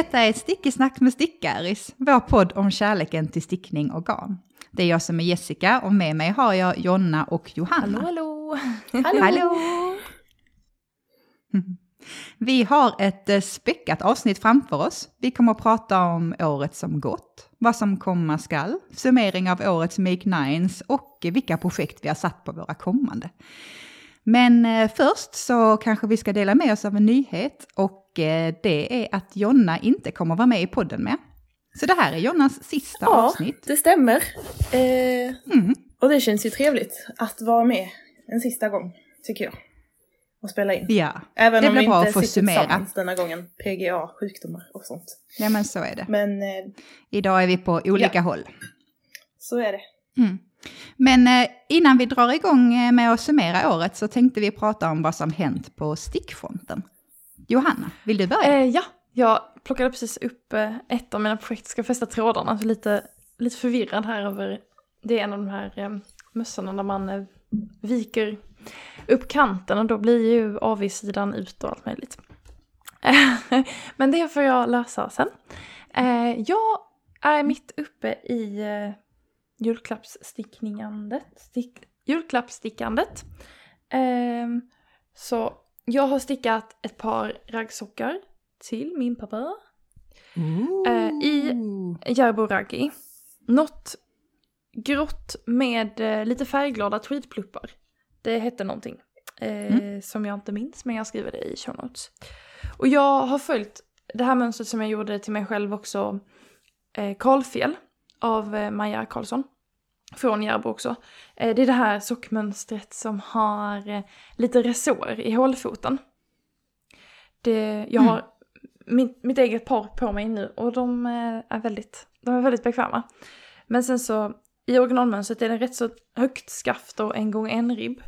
Detta är ett stickesnack med Stickaris, vår podd om kärleken till stickning och garn. Det är jag som är Jessica och med mig har jag Jonna och Johanna. Hallå, hallå! Hallå! Vi har ett eh, späckat avsnitt framför oss. Vi kommer att prata om året som gått, vad som komma skall, summering av årets Make Nines och vilka projekt vi har satt på våra kommande. Men eh, först så kanske vi ska dela med oss av en nyhet och eh, det är att Jonna inte kommer vara med i podden med. Så det här är Jonnas sista Ja, avsnitt. det stämmer. Eh, Mm. och det känns ju trevligt att vara med en sista gång, tycker jag. Och spela in. Ja, Även det om blir vi bra inte att få summera. tillsammans denna gången. PGA, sjukdomar och sånt. ja men så är det. Men eh, Idag är vi på olika Ja. håll. så är det. Mm. Men eh, innan vi drar igång eh, med att summera året så tänkte vi prata om vad som hänt på stickfronten. Johanna, vill du börja? Eh, ja, jag plockade precis upp eh, ett av mina projekt, ska fästa trådarna, så lite, lite förvirrad här över, det är en av de här eh, mössorna där man eh, viker upp kanten och då blir ju avigsidan ut och allt möjligt. Men det får jag lösa sen. Eh, jag är mitt uppe i eh, julklappsstickningandet, stick, julklappsstickandet. Ehm, så jag har stickat ett par raggsockar till min pappa. eh, i- Järbo Raggi. Något grått med eh, lite färgglada tweedpluppar. Det hette någonting. Eh, Som jag inte minns, men jag skriver det i show notes. Och jag har följt det här mönstret som jag gjorde till mig själv också. Eh, Karlfjäll av eh, Maja Karlsson. Från Järbo också. Eh, det är det här sockmönstret som har eh, lite resår i hålfoten. Det, jag Mm. har mitt, mitt eget par på mig nu och de är väldigt, de är väldigt bekväma. Men sen så i originalmönstret är det rätt så högt skaft och en gång en ribb.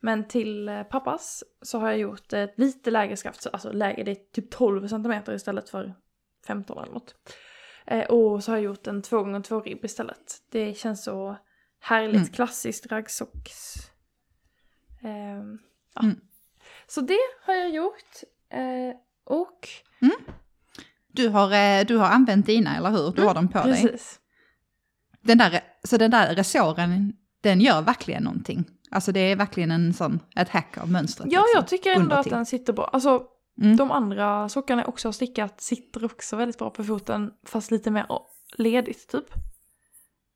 Men till pappas så har jag gjort ett lite lägre skaft, så- alltså lägre, det är typ 12 cm istället för 15 eller något. Eh, och så har jag gjort en 2 gånger 2 ribb istället. Det känns så härligt Mm. klassiskt raggsocks. Ehm, ja. Mm. Så det har jag gjort. Eh, och Du, har, eh, du har använt dina, eller hur? Du har dem på dig. precis. Den där, så den där resåren, den gör verkligen någonting. Alltså det är verkligen en sån, ett hack av mönstret. Ja, liksom, jag tycker ändå under att den sitter bra. Alltså Mm. de andra sockarna jag också har stickat sitter också väldigt bra på foten, fast lite mer ledigt typ.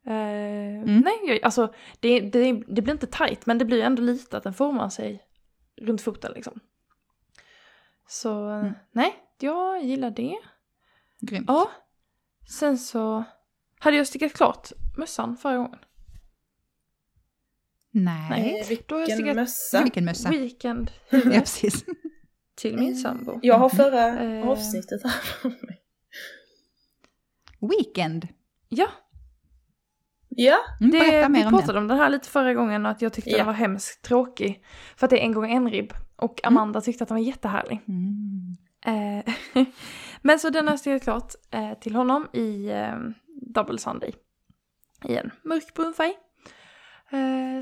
Eh, Mm. Nej, alltså det, det, det blir inte tight men det blir ändå lite att den formar sig runt foten liksom. Så Mm. nej, jag gillar det. Grymt. Ja. Sen så hade jag stickat klart mössan förra gången. Nej. Nej. Eh, Då har jag vilken stickat mössa. Vilken mössa. Weekend Ja, precis. Till min sambo. Jag har förra Eh. avsnittet här för mig. Weekend. Ja, Ja, Mm, Det, berätta vi mer om pratade den. om den här lite förra gången och att jag tyckte Ja. den var hemskt tråkig. För att det är en gång en ribb. Och Amanda tyckte att den var jättehärlig. Mm. Eh, Men så den har jag klart eh, till honom i eh, Double Sunday. I en mörkbrun färg.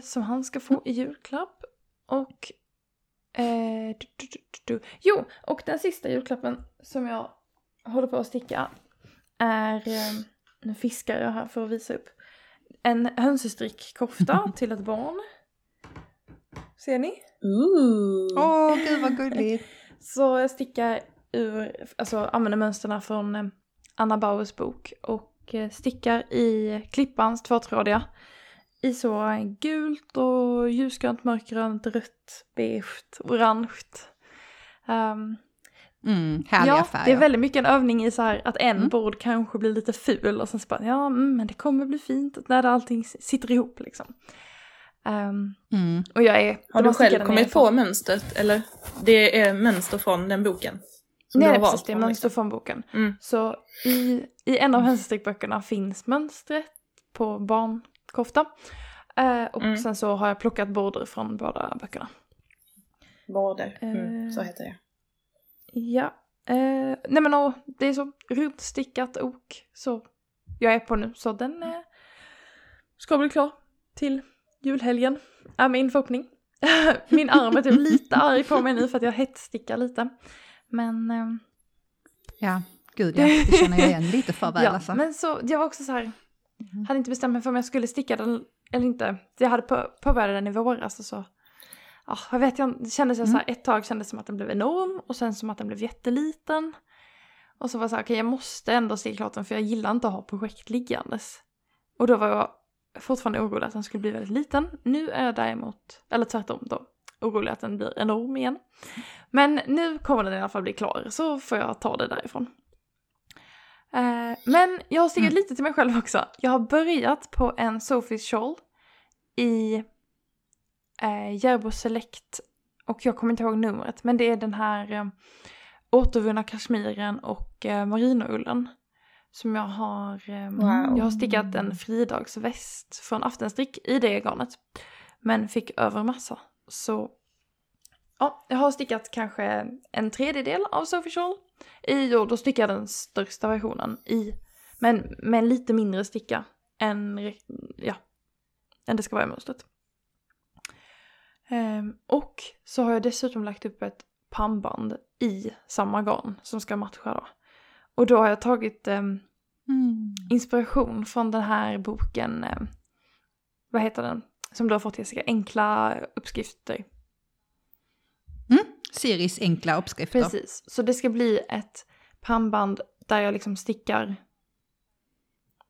Som han ska få i julklapp. Och... Eh, du, du, du, du, du. Jo, och den sista julklappen som jag håller på att sticka är... Eh, nu fiskar jag här för att visa upp. En hönsestrickkofta till ett barn. Ser ni? Ooh. Åh, gud vad gulligt. Så jag stickar ur, alltså använder mönsterna från eh, Anna Bauers bok och eh, stickar i Klippans tvåtrådiga. I så gult och ljusgrönt, mörkgrönt, rött, beige, orange. Um, Mm, härliga ja, färger. det är väldigt mycket en övning i så här att en Mm. bord kanske blir lite ful och sen så bara, ja mm, men det kommer bli fint när allting sitter ihop liksom. Ehm, Mm. och jag är... Har du själv kommit på mönstret eller? Det är mönster från den boken? Som Nej, du det har är valt precis det, mönster liksom. från boken. Mm. Så i, i en av hönsestrickböckerna finns mönstret på barnkofta. Eh, och Mm. sen så har jag plockat border från båda böckerna. Border, mm, Eh. så heter det. Ja. Eh, nej men och, det är så rundstickat och så jag är på nu. Så den eh, ska bli klar till julhelgen. Är min förhoppning. min arm är typ lite arg på mig nu för att jag hetsstickar lite. Men eh, Ja, gud ja, det känner jag igen lite för väl ja, alltså. men så jag var också så här, Mhm. hade inte bestämt mig för om jag skulle sticka den eller inte. Jag hade på, påbörjat den i våras och så, ja, jag vet jag, det kändes jag så här, Mm. ett tag kändes det som att den blev enorm och sen som att den blev jätteliten. Och så var jag så här, okej jag måste ändå sticka klart den för jag gillar inte att ha projekt liggandes. Och då var jag fortfarande orolig att den skulle bli väldigt liten. Nu är jag däremot, eller tvärtom då, orolig att den blir enorm igen. Men nu kommer den i alla fall bli klar, så får jag ta det därifrån. Eh, men jag har stickat Mm. lite till mig själv också. Jag har börjat på en Sophie's Shawl i eh, Järbo Select och jag kommer inte ihåg numret, men det är den här eh, återvunna kashmiren och eh, merinoullen som jag har, eh, Wow. jag har stickat en fridagsväst från Aftenstrick i det garnet. Men fick över massa. Så ja, jag har stickat kanske en tredjedel av Sophie Shawl i och då stickar jag den största versionen i, men med en lite mindre sticka än, ja, än det ska vara i mönstret. Ehm, och så har jag dessutom lagt upp ett pannband i samma garn som ska matcha då. Och då har jag tagit ehm, Mm. inspiration från den här boken, eh, vad heter den? Som du har fått Jessica, Enkla uppskrifter. Siris enkla uppskrifter. Precis, så det ska bli ett pannband där jag liksom stickar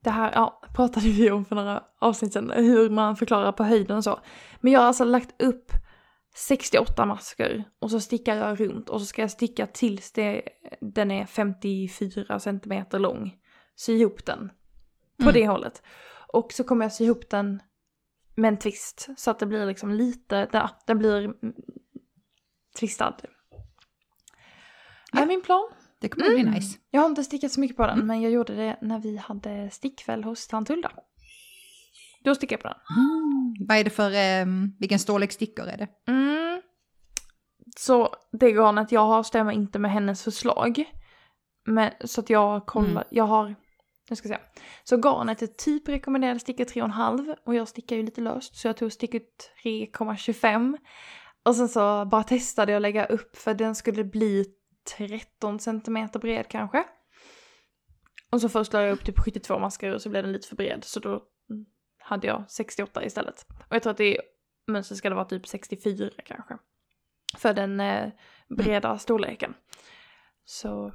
det här ja, pratade vi om för några avsnitt sedan, hur man förklarar på höjden och så. Men jag har alltså lagt upp 68 masker och så stickar jag runt och så ska jag sticka tills det, den är 54 centimeter lång. Sy ihop den på Mm. det hållet. Och så kommer jag sy ihop den med en twist så att det blir liksom lite, ja, den blir mm, twistad. Det är min plan. Det kommer bli nice. Jag har inte stickat så mycket på den, Mm. men jag gjorde det när vi hade stickväll hos tant Hulda. Då stickade jag på den. Mm. Vad är det för, eh, vilken storlek stickor är det? Mm. Så det garnet jag har stämmer inte med hennes förslag. Men, så att jag kollar, Mm. jag har, jag ska se. Så garnet är typ rekommenderad sticka 3,5 och jag stickar ju lite löst så jag tog stick ut 3,25. Och sen så bara testade jag att lägga upp för den skulle bli 13 centimeter bred kanske. Och så först la jag upp typ 72 maskar och så blev den lite för bred så då hade jag 68 istället. Och jag tror att det mönstret ska det vara typ 64 kanske. För den eh, breda storleken. Så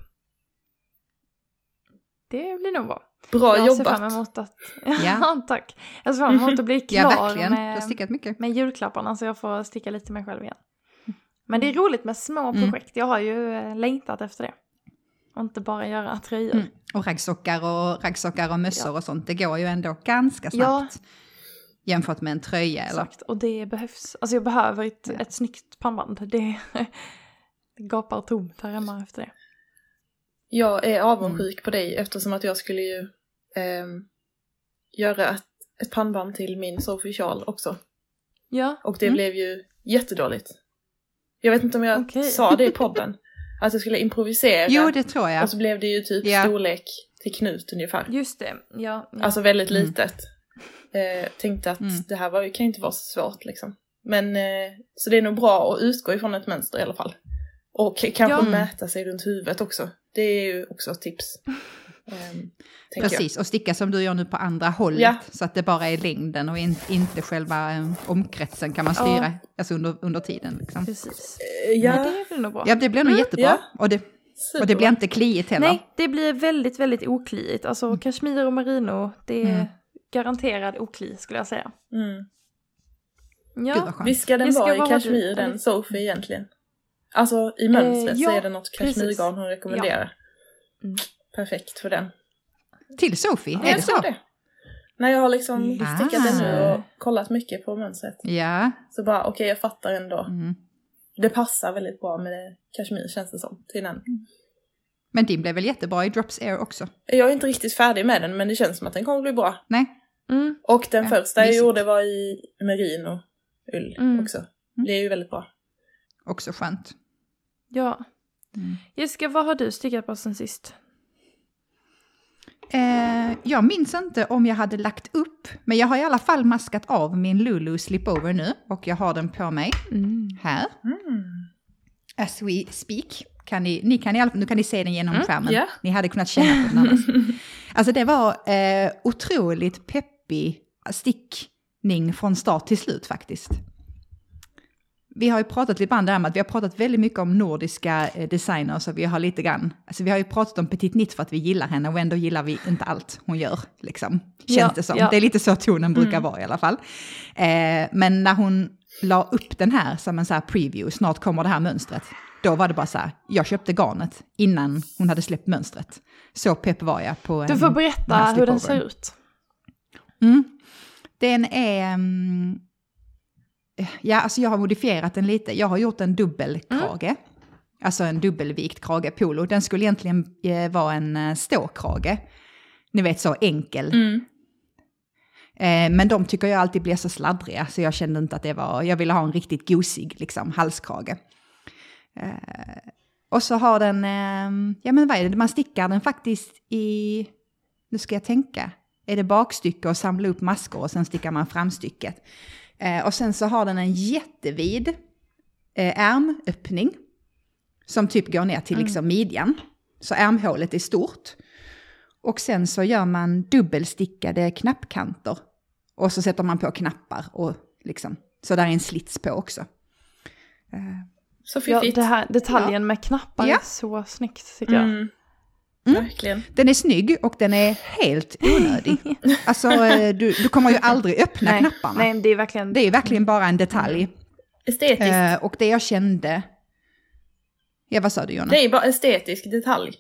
det blir nog bra. Bra jag ser fram jobbat! emot att... Ja. Ja, tack. Jag ser fram emot att bli Ja, klar verkligen. Du har med, stickat mycket. med julklapparna så jag får sticka lite mig själv igen. Men det är Mm. roligt med små projekt. Jag har ju eh, längtat efter det. Och inte bara göra tröjor. Mm. Och raggsockar och, raggsockar och mössor Ja. och sånt, det går ju ändå ganska Ja. snabbt. Jämfört med en tröja eller? Exakt, och det behövs. Alltså jag behöver ett, Ja. ett snyggt pannband. Det gapar tomt här hemma efter det. Jag är avundsjuk på dig eftersom att jag skulle ju ehm, göra ett, ett pannband till min Sophie Charles också. Ja, Och det Mm. blev ju jättedåligt. Jag vet inte om jag Okej. sa det i podden. Att jag skulle improvisera. Jo, det tror jag. Och så blev det ju typ Ja. storlek till Knut ungefär. just det. Ja, ja. Alltså väldigt Mm. litet. Eh, tänkte att Mm. det här var, kan ju inte vara så svårt liksom. Men så så det är nog bra att utgå ifrån ett mönster i alla fall. Och kanske Ja. mäta sig runt huvudet också. Det är ju också ett tips. Tänker Precis, och sticka som du gör nu på andra hållet. Ja. Så att det bara är längden och in, inte själva eh, omkretsen kan man Ja. styra alltså under, under tiden. Liksom. precis. jag. Eh, Ja, Men det blir nog bra. Ja, det blir nog jättebra. ja. Och, det, och det blir inte kliigt heller. Nej, det blir väldigt, väldigt okliigt. Alltså kashmir och merino, det är Mm. garanterad okli skulle jag säga. Mm. Ja, Gud vad ska den vara i kashmir den Sophie egentligen? Alltså i mönstret Eh, så ja, är det något kashmirgarn hon rekommenderar. Mm. Perfekt för den. Till Sofie, Ja, är jag det så? det. När jag har liksom Mm. stickat den nu och kollat mycket på mönstret. Ja. Så bara okej jag fattar ändå. Mm. Det passar väldigt bra med kashmir känns det som till den. Men din blev väl jättebra i Drops Air också? Jag är inte riktigt färdig med den men det känns som att den kommer bli bra. Nej? mm, Och den Ja, första jag gjorde var i merino ull Mm. också. Det är ju väldigt bra. Också skönt. Ja. Mm. Jessica, vad har du stickat på sen sist? Eh, jag minns inte om jag hade lagt upp, men jag har i alla fall maskat av min Lulu Slipover nu och jag har den på mig Mm. här, Mm. as we speak. Kan ni, ni kan i alla, nu kan ni se den genom Mm, skärmen. ja. Ni hade kunnat känna på den annars. Alltså det var eh, otroligt peppig stickning från start till slut faktiskt. Vi har ju pratat lite grann där med att vi har pratat väldigt mycket om nordiska eh, designers och vi har lite grann, alltså vi har ju pratat om Petit Nitt för att vi gillar henne och ändå gillar vi inte allt hon gör, liksom. Känns Ja, det som. ja. Det är lite så tonen brukar Mm. vara i alla fall. Eh, men när hon la upp den här som en så här preview, snart kommer det här mönstret, då var det bara så här, jag köpte garnet innan hon hade släppt mönstret. Så pepp var jag på en Du får berätta hur den ser ut. Mm. Den är... mm, ja, alltså jag har modifierat den lite. Jag har gjort en dubbelkrage. Alltså en dubbelvikt krage polo. Den skulle egentligen eh, vara en eh, ståkrage. Ni vet så enkel. Mm. Eh, men de tycker jag alltid blir så sladdriga så jag kände inte att det var... Jag ville ha en riktigt gosig liksom, halskrage. Eh, och så har den... Eh, ja men vad är det? Man stickar den faktiskt i... Nu ska jag tänka. Är det bakstycke och samla upp maskor och sen stickar man framstycket. Eh, och sen så har den en jättevid eh, ärmöppning. Som typ går ner till liksom midjan. Så ärmhålet är stort. Och sen så gör man dubbelstickade knappkanter. Och så sätter man på knappar och liksom. Så där är en slits på också. Så Ja, fiffigt. det här, detaljen med knappar Ja. är så snyggt tycker jag. Mm. Mm. Verkligen. Den är snygg och den är helt onödig. alltså eh, du, du kommer ju aldrig öppna Nej, knapparna. nej, det är verkligen... Det är verkligen bara en detalj. Estetiskt. Eh, och det jag kände... Ja, vad sa du Jonna? Det är bara estetisk detalj.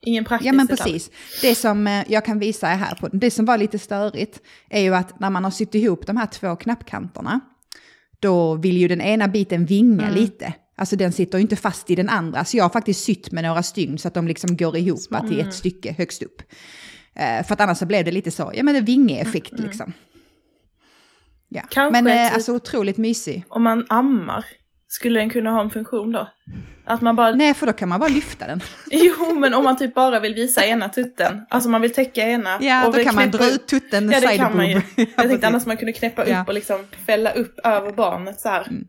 Ingen praktisk Ja men detalj. precis. Det som eh, jag kan visa er här på, det som var lite störigt är ju att när man har sytt ihop de här två knappkanterna, då vill ju den ena biten vinga Mm. lite. Alltså den sitter ju inte fast i den andra. Så jag har faktiskt sytt med några stygn så att de liksom går ihop till Mm. ett stycke högst upp. Eh, för att annars så blev det lite så, ja men det vinge-effekt Mm, liksom. Ja. Kanske men eh, ett- alltså otroligt mysig. Om man ammar, skulle den kunna ha en funktion då? Att man bara... Nej, för då kan man bara lyfta den. Jo, men om man typ bara vill visa ena tutten. Alltså man vill täcka ena. Ja, och då kan man dra ut tutten Ja, det kan man ju. Ja, Jag tänkte annars man kunde knäppa Ja. upp och liksom fälla upp över barnet så här. Ena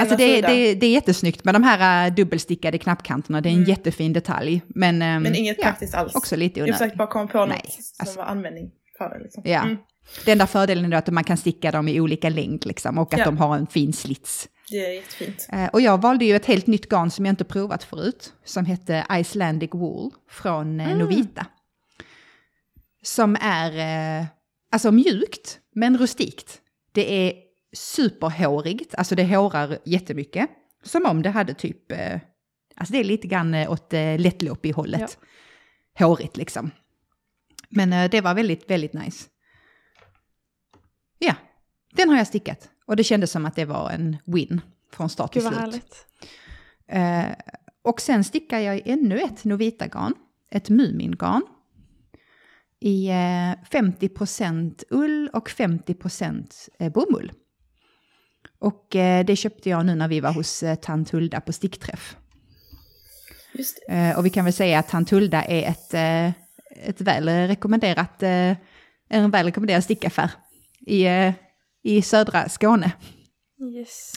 Alltså det, det, det är jättesnyggt med de här äh, dubbelstickade knappkanterna. Det är en jättefin detalj. Men, ehm, Men inget ja, praktiskt alls. också lite Jag onödigt. försökte bara komma på något Nej, som alltså- var användning för det. Liksom. Ja. Mm, Den där fördelen är att man kan sticka dem i olika längd liksom, och att Ja. de har en fin slits. det är jättefint. Eh, och jag valde ju ett helt nytt garn som jag inte provat förut, som hette Icelandic Wool från Mm. eh, Novita. Som är eh, alltså mjukt, men rustikt. Det är superhårigt, alltså det hårar jättemycket. Som om det hade typ, eh, alltså det är lite grann eh, åt eh, lättloppig-hållet. Hårigt liksom. Men eh, det var väldigt, väldigt nice. Ja, den har jag stickat. Och det kändes som att det var en win från start till slut. härligt. Eh, och sen stickar jag ännu ett Novita-garn, ett Mumin-garn. I eh, 50% ull och 50% eh, bomull. Och eh, det köpte jag nu när vi var hos eh, tant Hulda på stickträff. Just det. Eh, och vi kan väl säga att tant Hulda är ett, ett väl rekommenderat, en väl rekommenderad stickaffär i, i södra Skåne. Yes.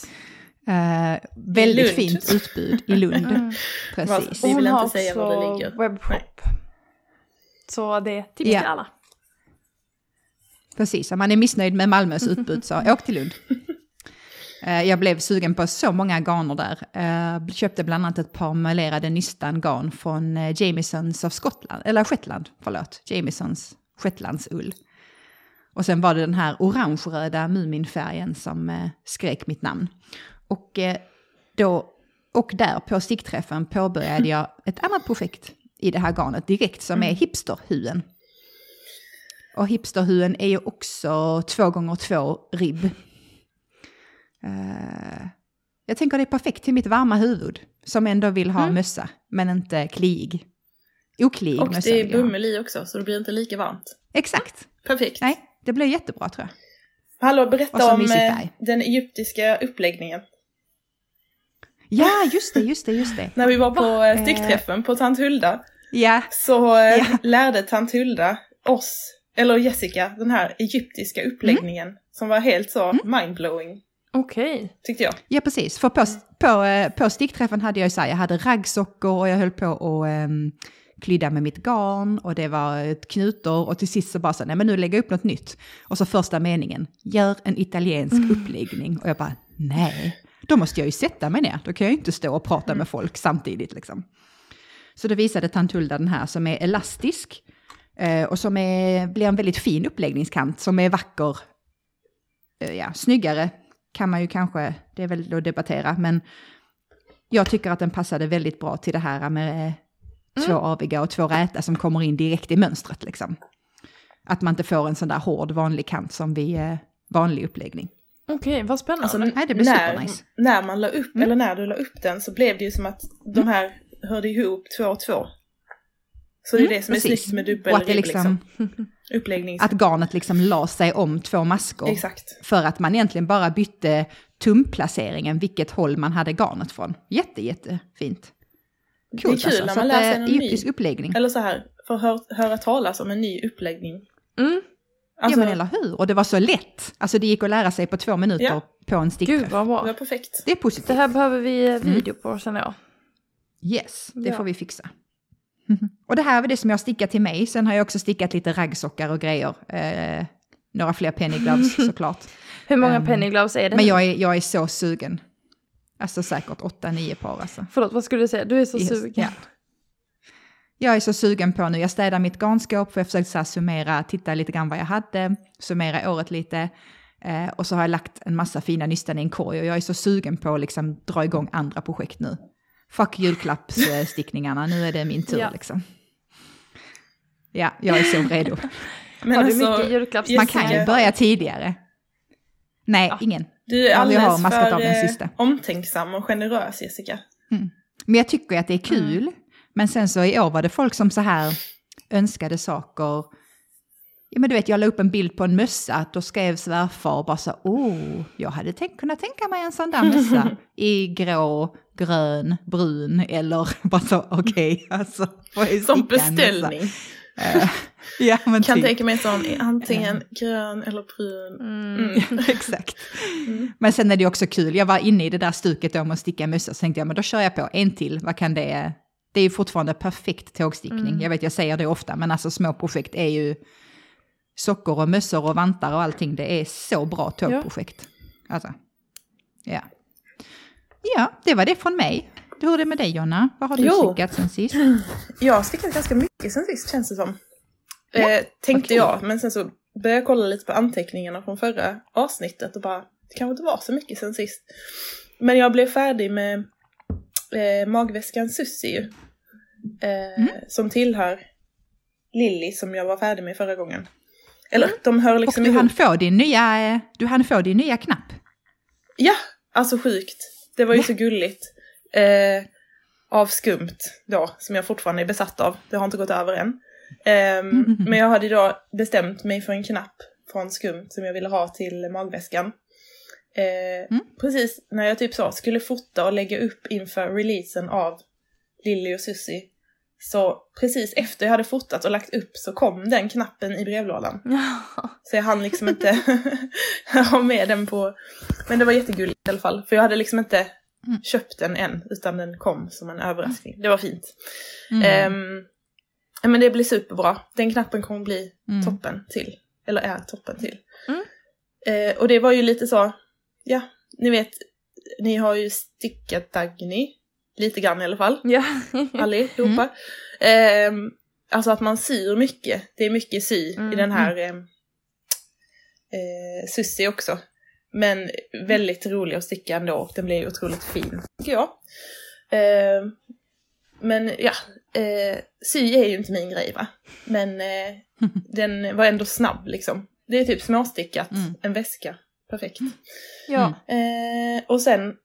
Eh, väldigt fint utbud i Lund. Mm. Precis. Vi vill inte säga var det ligger. webbshop. Så det är tips Ja. till alla. Precis, om man är missnöjd med Malmös utbud så åk till Lund. Eh, Jag blev sugen på så många garner där. Eh, Köpte bland annat ett par melerade nystan garn från eh, Jamisons av Skottland, eller Shetland, förlåt. Jamisons Shetlandsull. Och sen var det den här orange-röda Muminfärgen som skrek mitt namn. Och, då, och där på stickträffen påbörjade jag ett annat projekt i det här garnet direkt som är hipsterhuen. Och hipsterhuen är ju också två gånger två ribb. Eh, jag tänker det är perfekt till mitt varma huvud. Som ändå vill ha mössa, men inte kliig. Okliig Och mössa det är bomull i också, så det blir inte lika varmt. Exakt. Perfekt. Nej, det blir jättebra tror jag. Hallå, Och berätta om eh, den egyptiska uppläggningen. Ja, just det, just det, just det. När vi var på Va? eh, stickträffen på tant Hulda Ja, så Ja. lärde tant Hulda oss, eller Jessica, den här egyptiska Mm. uppläggningen som var helt så mindblowing. Okej. tyckte jag. Ja, precis. För på, på, eh, på stickträffen hade jag ju så här, jag hade raggsockor och jag höll på att um, klydda med mitt garn och det var ett knutor och till sist så bara så, nej men nu lägger jag upp något nytt. Och så första meningen, gör en italiensk uppläggning. Och jag bara, nej, då måste jag ju sätta mig ner, då kan jag ju inte stå och prata med folk samtidigt liksom. Så då visade Tantulda den här som är elastisk eh, och som är, blir en väldigt fin uppläggningskant som är vacker, eh, ja, snyggare kan man ju kanske, det är väl att debattera, men jag tycker att den passade väldigt bra till det här med två aviga och två räta som kommer in direkt i mönstret liksom. Att man inte får en sån där hård vanlig kant som vid eh, vanlig uppläggning. Okej, vad spännande. Alltså, Nej, det blir när, supernice. när man la upp, Mm. eller när du la upp den så blev det ju som att de här hörde ihop två och två. Så det är Mm, det som är precis. snyggt med dubbel Och att det ribb, liksom, liksom. Att garnet liksom la sig om två maskor. Exakt. För att man egentligen bara bytte tumplaceringen, vilket håll man hade garnet från. Jätte, jättefint. Coolt kul när alltså. man Så att, lär sig eh, någon ny- egyptisk uppläggning. Eller så här, för att hör, höra talas om en ny uppläggning. Mm. Alltså, ja men eller hur, och det var så lätt. Alltså det gick att lära sig på två minuter Ja. på en Gud stickträff. vad det var bra. perfekt. Det är positivt. Det här behöver vi eh, Mm. video på känner jag. Yes, det Ja. får vi fixa. och det här var det som jag stickat till mig. Sen har jag också stickat lite raggsockar och grejer. Eh, några fler penny gloves såklart. Hur många Ehm, penny gloves är det Men jag är, jag är så sugen. Alltså säkert åtta, nio par alltså. Förlåt, vad skulle du säga? Du är så Yes, sugen. ja. Jag är så sugen på nu, jag städar mitt garnskåp för jag försökte så här summera, titta lite grann vad jag hade, summera året lite. Eh, och så har jag lagt en massa fina nystan i en korg och jag är så sugen på att liksom dra igång andra projekt nu. Fuck julklappsstickningarna, nu är det min tur Ja. liksom. Ja, jag är så redo. Men har du alltså, mycket julklapps? Man kan ju börja tidigare. Nej, Ja. ingen. Du är har alldeles av för den eh, sista. omtänksam och generös Jessica. Men jag tycker att det är kul. Men sen så i år var det folk som så här önskade saker. Ja, men du vet, jag la upp en bild på en mössa, då skrev svärfar bara så, oh, jag hade tänkt, kunnat tänka mig en sån där mössa i grå, grön, brun eller bara så, okej, alltså. får jag Som beställning. Eh, ja, men Kan typ. tänka mig en sån antingen grön eller brun. Mm. Mm. Exakt. Men sen är det också kul, jag var inne i det där stuket om att sticka mössa, så tänkte jag, men då kör jag på en till, vad kan det... Det är ju fortfarande perfekt tågstickning, Mm. jag vet jag säger det ofta, men alltså små projekt är ju sockor och mössor och vantar och allting, det är så bra tågprojekt. Alltså, ja. Ja, det var det från mig. Hur är det med dig Jonna? Vad har du Jo. stickat sen sist? Jag har stickat ganska mycket sen sist känns det som. eh, tänkte okej. jag, men sen så började jag kolla lite på anteckningarna från förra avsnittet och bara, det kanske inte var så mycket sen sist. Men jag blev färdig med eh, magväskan Sussi. Eh, Som tillhör Lilly som jag var färdig med förra gången. Eller de hör Och liksom du ihop. hann få din nya, eh, du hann få din nya knapp. Ja, alltså sjukt. Det var ju så gulligt. Eh, av skumt då, som jag fortfarande är besatt av. Det har inte gått över än. Ehm, Men jag hade då bestämt mig för en knapp från skumt som jag ville ha till magväskan. Eh, Precis när jag typ så skulle fota och lägga upp inför releasen av Lilly och Susie. Så precis efter jag hade fotat och lagt upp så kom den knappen i brevlådan. Så jag hann liksom inte ha med den på... Men det var jättegulligt i alla fall. För jag hade liksom inte köpt den än, utan den kom som en överraskning. Det var fint. Mm. Ja, men det blir superbra. Den knappen kommer bli Mm. toppen till. Eller är toppen till. Mm. Eh, och det var ju lite så, ja, ni vet, ni har ju stickat Dagny. Lite grann i alla fall ja. allihopa. Ehm, alltså att man syr mycket. Det är mycket sy i Mm, den här eh, eh, Sussi också. Men väldigt rolig att sticka ändå den blir otroligt fin, tycker jag. Ehm, men ja, eh, sy är ju inte min grej va. Men eh, den var ändå snabb liksom. Det är typ småstickat, Mm. en väska. Perfekt. ja. Eh, och sen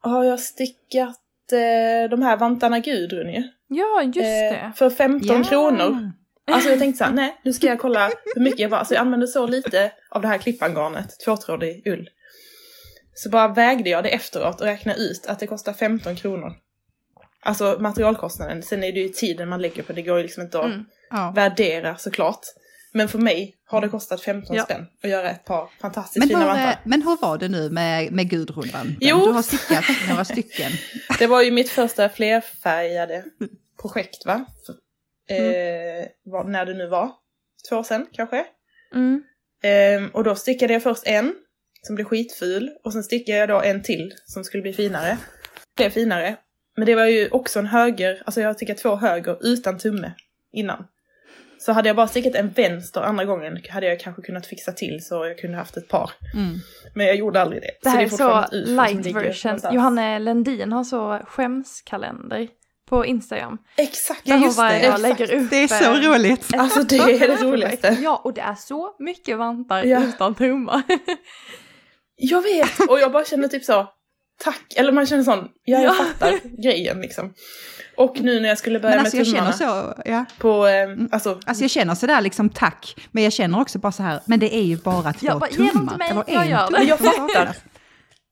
har jag stickat eh, de här vantarna Gudrun ju. ja, just Eh, det. för 15 Ja. kronor. Alltså jag tänkte såhär, nej nu ska jag kolla hur mycket jag var. Alltså jag använde så lite av det här klippangarnet, tvåtrådig ull. Så bara vägde jag det efteråt och räknade ut att det kostar 15 kronor. Alltså materialkostnaden, sen är det ju tiden man lägger på det, går ju liksom inte att Mm. Ja. värdera såklart. Men för mig har det kostat 15 Ja. spänn att göra ett par fantastiskt Men fina hur, vantar. eh, men hur var det nu med, med Gudrunvanten? Jo. Du har stickat några stycken. Det var ju mitt första flerfärgade projekt va? Mm. Eh, var, när det nu var. Två år sedan kanske. Mm. Ehm, och då stickade jag först en som blev skitful och sen stickade jag då en till som skulle bli finare. Blev finare. Men det var ju också en höger, alltså jag har stickat två höger utan tumme innan. Så hade jag bara stickat en vänster andra gången hade jag kanske kunnat fixa till så jag kunde haft ett par. Mm. Men jag gjorde aldrig det. Det här är så ett UFO som light version. Johanne Lendin har så skämskalender på Instagram. Exakt! Ja, Där just det, lägger upp. Det är så roligt. Alltså det är det roligaste. Ja, och det är så mycket vantar Ja. utan tummar. Jag vet! Och jag bara känner typ så, tack, eller man känner sån, ja jag Ja. fattar grejen liksom. Och nu när jag skulle börja Men alltså med jag känner tummarna så, ja. på, eh, alltså, Alltså jag känner sådär liksom tack, men jag känner också bara så här, men det är ju bara två Ja, bara, tummar. mig, eller jag en gör det. Jag fattar.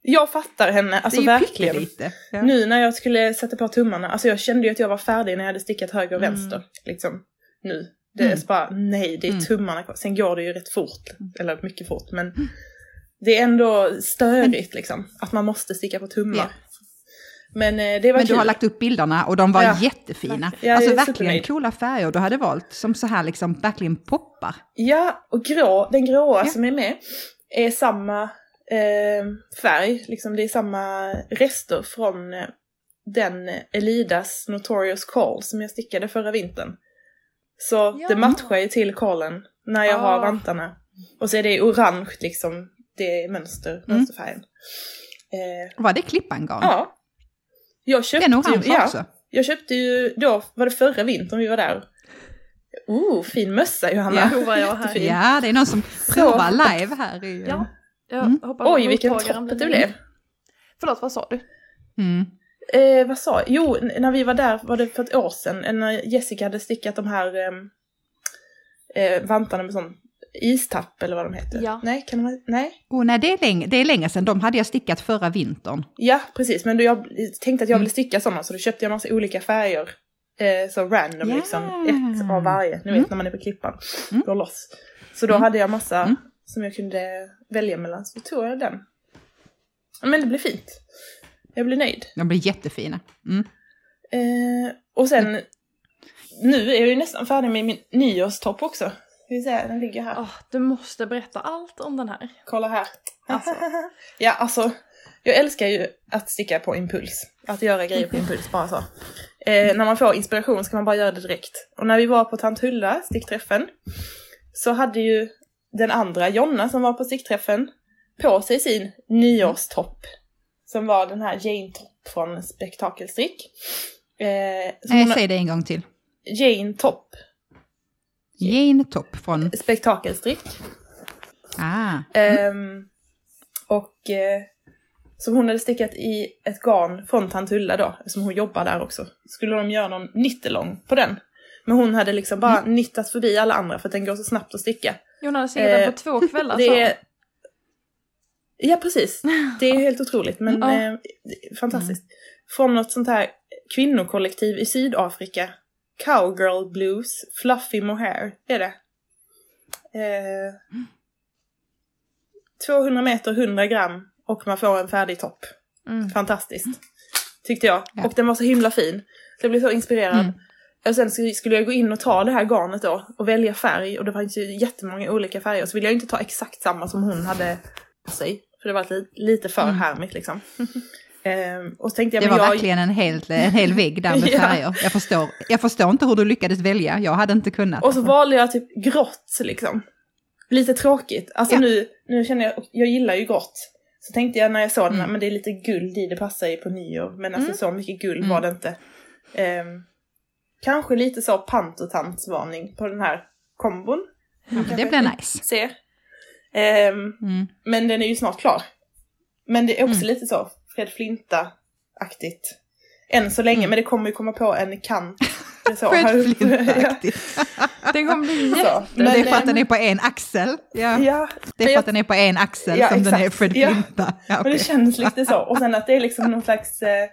jag fattar henne, alltså verkligen. pyttelite. Ja. Nu när jag skulle sätta på tummarna, alltså jag kände ju att jag var färdig när jag hade stickat höger och Mm. vänster. Liksom, nu. Det är Mm. bara, nej det är Mm. tummarna kvar. Sen går det ju rätt fort, eller mycket fort, men det är ändå störigt liksom. Att man måste sticka på tummar. Ja. Men eh, det var Men du kul. har lagt upp bilderna och de var Ja. jättefina. Ja, alltså verkligen coola färger du hade valt, som så här liksom verkligen poppar. Ja, och grå, den gråa Ja. som är med är samma eh, färg, liksom det är samma rester från eh, den Elidas Notorious Call som jag stickade förra vintern. Så Ja. det matchar ju till callen när jag har Ah. vantarna. Och så är det orange liksom, det är mönster, mönsterfärgen. Eh, Var det klippangarn? ja. Jag köpte, Den orange ja, också? jag köpte ju då, var det förra vintern vi var där? Oh, fin mössa Johanna! Ja. Ja, det är någon som provar live här. I, Ja. Jag Mm. hoppas Oj, att vilken topp det blev! Förlåt, vad sa du? Mm. Eh, vad sa jag? Jo, när vi var där var det för ett år sedan, när Jessica hade stickat de här ehm, eh, vantarna med sån istapp eller vad de heter. Ja. Nej, kan de, nej? Oh, nej, det är, länge, det är länge sedan. De hade jag stickat förra vintern. Ja, precis. Men då jag tänkte att jag Mm. ville sticka sådana så då köpte jag massa olika färger. Eh, så random Ja. liksom. Ett av varje. Ni vet Mm. när man är på klippan. Mm. Går loss. Så då Mm. hade jag massa Mm. som jag kunde välja mellan. Så tog jag den. Men det blev fint. Jag blev nöjd. De blir jättefina. Mm. Eh, och sen, nu är jag ju nästan färdig med min nyårstopp också. Ska vi se, den ligger här. Åh, du måste berätta allt om den här. Kolla här. Alltså. ja, alltså, jag älskar ju att sticka på impuls. Att göra grejer på impuls, bara så. Eh, när man får inspiration ska man bara göra det direkt. Och när vi var på Tantulla, stickträffen, så hade ju den andra, Jonna, som var på stickträffen, på sig sin nyårstopp. Som var den här Jane-topp från Spektakelstrick. Eh, som Eh, hon- säg det en gång till. Jane Topp, Jane Topp från... spektakelstrick. Ah. Ehm, och eh, som hon hade stickat i ett garn från Tantulla då, som hon jobbar där också. Skulle de göra någon nittelång på den. Men hon hade liksom bara Mm. nittat förbi alla andra för att den går så snabbt att sticka. Jon hade stickat den Eh, på två kvällar sa Det hon. är... Ja, precis. Det är helt otroligt, men Ja. eh, fantastiskt. Från något sånt här kvinnokollektiv i Sydafrika. Cowgirl Blues, Fluffy Mohair är det. Eh, 200 meter, 100 gram och man får en färdig topp. Mm. Fantastiskt. Tyckte jag. Ja. Och den var så himla fin. Så jag blev så inspirerad. Mm. Och sen sk- skulle jag gå in och ta det här garnet då och välja färg och det fanns ju jättemånga olika färger. Så ville jag inte ta exakt samma som hon hade på sig. För det var li- lite för Mm. härmigt liksom. Ehm, och tänkte jag, Det var jag... verkligen en hel, en hel vägg där med Ja. färger. Jag förstår, jag förstår inte hur du lyckades välja. Jag hade inte kunnat. Och så valde jag typ grått liksom. Lite tråkigt. Alltså Ja. nu, nu känner jag, jag gillar ju grått. Så tänkte jag när jag såg den, här, Mm. men det är lite guld i, det passar ju på nyår. Men alltså Mm. så mycket guld Mm. var det inte. Ehm, kanske lite så pantotantsvarning på den här kombon. Ja, det blir nice. Se. Ehm, Mm. men den är ju snart klar. Men det är också Mm. lite så Fred Flinta-aktigt. Än så länge, Mm. men det kommer ju komma på en kant. Det så, Fred. Flint-aktigt. Den kommer bli Så. jätte... Men det är för att den är på en axel. Ja. Ja, Det är för att den är på en axel Ja, som den är exakt. Fred Ja. Flinta. Ja, Men okej. det känns lite så. Och sen att det är liksom någon slags, eh,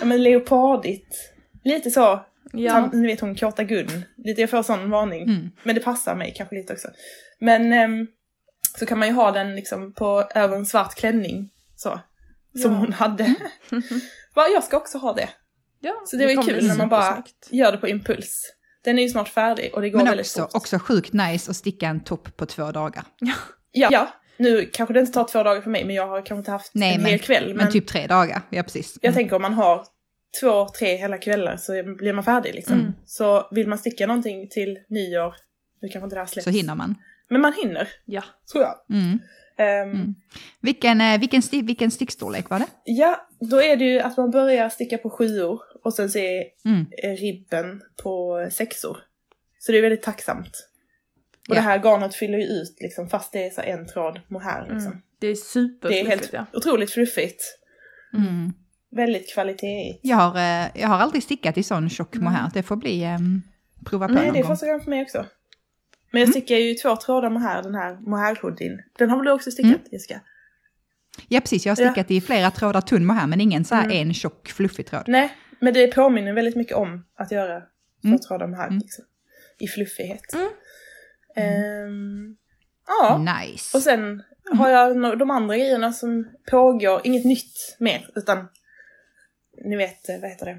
ja men leopardigt. Lite så, Ja. Tant, ni vet hon Kåta Gun. Lite, jag får sån varning. Mm. Men det passar mig kanske lite också. Men ehm, så kan man ju ha den liksom på över en svart klänning. Så. Som Ja. hon hade. Va, jag ska också ha det. ja. Så det var ju kul när man bara supersnyggt. gör det på impuls. Den är ju snart färdig och det går Men väldigt också, fort. också sjukt nice att sticka en topp på två dagar. Ja, ja, nu kanske det inte tar två dagar för mig men jag har kanske inte haft Nej, en men- hel kväll. Men, Men, typ tre dagar, ja precis. jag Mm. tänker om man har två, tre hela kvällar så blir man färdig liksom. Mm. Så vill man sticka någonting till nyår, nu kanske inte det här släpps. Så hinner man. Men man hinner, Ja. tror jag. Mm. Ehm, Mm. Vilken, eh, vilken, sti- vilken stickstorlek var det? Ja, då är det ju att man börjar sticka på sjuor och sen så är Mm. ribben på sexor. Så det är väldigt tacksamt. Och Ja. det här garnet fyller ju ut liksom, fast det är så en tråd mohair liksom. Mm. Det är Det är helt ja. otroligt fluffigt. Mm. Väldigt kvalitet. Jag, har, eh, jag har aldrig stickat i sån tjock Mm. mohair. Det får bli um, prova på Nej, någon det är gång. första gången för mig också. Men jag stickar ju två trådar mohair, den här mohair-hoodien. Den har väl du också stickat, Mm. Jessica? Ja, precis. Jag har Ja. stickat i flera trådar tunn mohair, men ingen så här Mm. en tjock fluffig tråd. Nej, men det påminner väldigt mycket om att göra två Mm. trådar mohair. Mm. Liksom, I fluffighet. Mm. Ehm, ja. Nice. Och sen har jag de andra grejerna som pågår, inget nytt mer, utan ni vet, eh, vad heter det?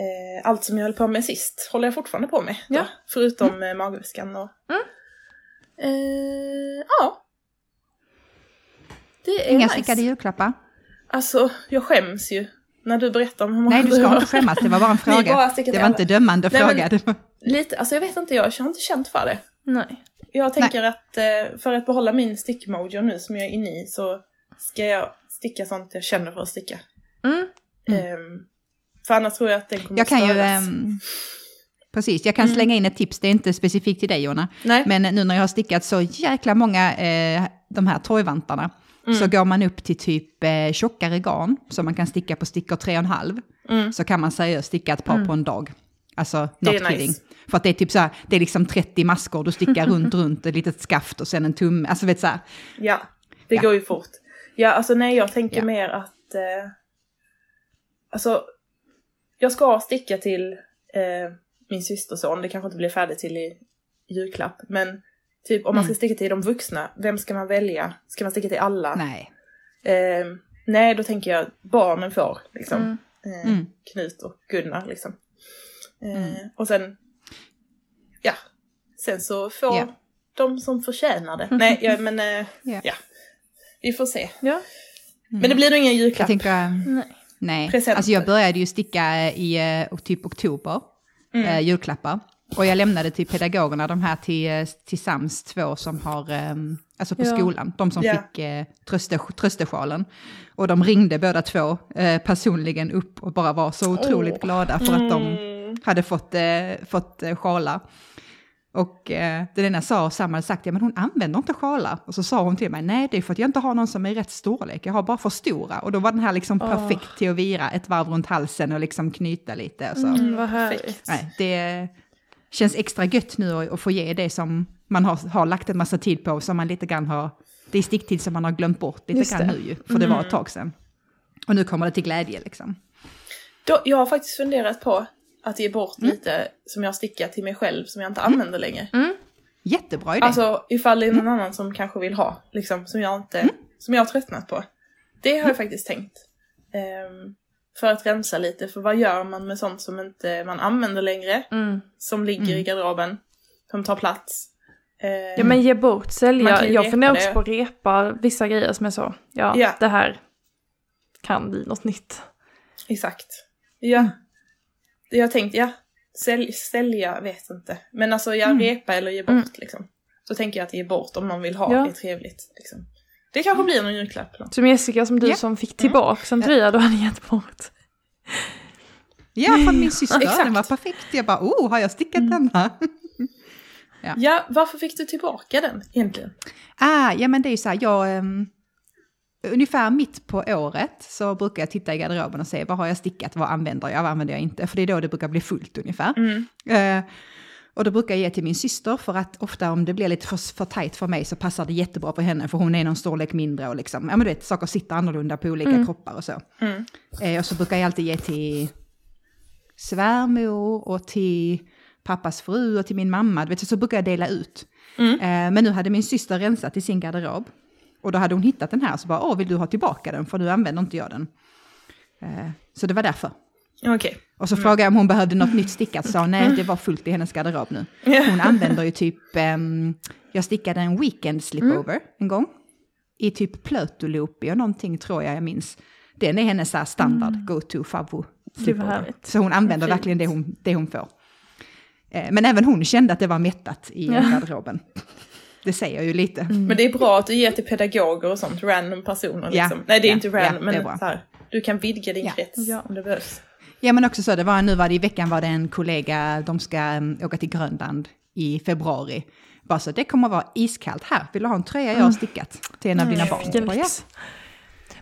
Eh, allt som jag höll på med sist håller jag fortfarande på med. Då, Ja. förutom Mm. eh, magväskan och... Mm. Eh, ja. Det är Inga nice. stickade julklappar? Alltså, jag skäms ju när du berättar om hur många Nej, du ska inte skämmas. Det var bara en fråga. bara Det var inte dömande Nej, men- fråga. Var... Lite, alltså jag vet inte, jag har inte känt för det. Nej. Jag tänker att eh, för att behålla min stickmojo nu som jag är inne i så ska jag sticka sånt jag känner för att sticka. Mm. Mm. För annars tror jag att den kommer Jag kan ju... störas. ehm, precis, jag kan Mm. slänga in ett tips. Det är inte specifikt till dig, Jonna. Nej. Men nu när jag har stickat så jäkla många, eh, de här torgvantarna, Mm. så går man upp till typ eh, tjockare garn, som man kan sticka på stickor 3,5, Mm. så kan man seriöst sticka ett par Mm. på en dag. Alltså, Det not är kidding. nice. För att det är typ så här, det är liksom 30 maskor, du stickar runt, runt, ett litet skaft och sen en tumme, alltså vet så här. Ja, det Ja. går ju fort. Ja, alltså nej, jag tänker Ja. mer att... Eh, alltså, jag ska sticka till eh, min systerson. Det kanske inte blir färdigt till i julklapp. Men typ om man ska Mm. sticka till de vuxna, vem ska man välja? Ska man sticka till alla? Nej. Eh, nej, då tänker jag barnen får liksom. Mm. Eh, Mm. Knut och Gunnar liksom. Eh, Mm. Och sen, ja, sen så får Ja. de som förtjänar det. Nej, ja, men eh, Ja. ja, vi får se. Ja. Men det blir nog ingen Jag julklapp. tänker, eh, Nej. Nej. Presenter. Alltså jag började ju sticka i eh, typ oktober, Mm. eh, julklappar. Och jag lämnade till pedagogerna de här till, eh, till Sams två som har, eh, alltså på Ja. skolan, de som Ja. fick eh, tröste, tröstesjalen. Och de ringde båda två eh, personligen upp och bara var så otroligt Åh. glada för att de Mm. hade fått, eh, fått eh, sjalar. Och eh, den ena sa, Sam hade sagt, ja men hon använder inte sjalar. Och så sa hon till mig, nej det är för att jag inte har någon som är rätt storlek, jag har bara för stora. Och då var den här liksom Åh. perfekt till att vira ett varv runt halsen och liksom knyta lite. Och så. Mm, vad härligt. Nej, det känns extra gött nu att, att få ge det som man har, har lagt en massa tid på, som man lite grann har, det är sticktid som man har glömt bort lite Just grann det. nu ju, för det var Mm. ett tag sedan. Och nu kommer det till glädje liksom. Då, jag har faktiskt funderat på att ge bort Mm. lite som jag stickar till mig själv som jag inte använder längre. Mm. Jättebra idé. Alltså ifall det är någon annan som kanske vill ha, liksom, som jag inte, Mm. som jag har tröttnat på. Det har jag faktiskt tänkt. Ehm, för att rensa lite, för vad gör man med sånt som inte man använder längre? Mm. Som ligger Mm. i garderoben, som tar plats. Ehm, Ja men ge bort, sälja. Jag funderar också på att repa vissa grejer som är så. Ja, Ja. det här kan bli något nytt. Exakt. Ja. Jag tänkte, ja, sälj, sälja vet inte. Men alltså, jag Mm. repa eller ge bort Mm. liksom. Så tänker jag att ge bort om någon vill ha, Ja. är trevligt. Liksom. Det kanske blir någon julklapp. Då. Som Jessica, som du Ja. som fick tillbaka en tröja du hade gett bort. Ja, från min syster, Exakt. den var perfekt. Jag bara, oh, har jag stickat Mm. denna? Ja, varför fick du tillbaka den egentligen? Ah, ja men det är ju så här, jag... ehm, ungefär mitt på året så brukar jag titta i garderoben och se vad har jag stickat, vad använder jag, vad använder jag inte? För det är då det brukar bli fullt ungefär. Mm. Eh, och då brukar jag ge till min syster för att ofta om det blir lite för, för tajt för mig så passar det jättebra på henne för hon är någon storlek mindre och liksom, ja men du vet, saker sitter annorlunda på olika Mm. kroppar och så. Mm. Eh, och så brukar jag alltid ge till svärmor och till pappas fru och till min mamma. Du vet, så brukar jag dela ut. Mm. Eh, men nu hade min syster rensat i sin garderob. Och då hade hon hittat den här så bara, åh vill du ha tillbaka den för nu använder inte jag den. Eh, så det var därför. Okej. Och så frågade jag om hon behövde något nytt stickat, sa hon, nej det var fullt i hennes garderob nu. Hon använder ju typ, ehm, jag stickade en weekend slipover en gång. I typ plötoloopy och någonting tror jag jag minns. Den är hennes så här standard go-to favvo slipover. härligt. Så hon använder Fint. verkligen det hon, det hon får. Eh, Men även hon kände att det var mättat i Ja. garderoben. Det säger ju lite. Men det är bra att du ger till pedagoger och sånt, random personer Ja, liksom. Nej, det är ja, inte random, ja, det är men så här, du kan vidga din Ja. krets Ja. om det behövs. Ja men också så, det var, nu var det i veckan var det en kollega, de ska um, åka till Grönland i februari. Bara så, det kommer att vara iskallt här, vill du ha en tröja jag har stickat till en av dina barn? Vilken Bara, ja.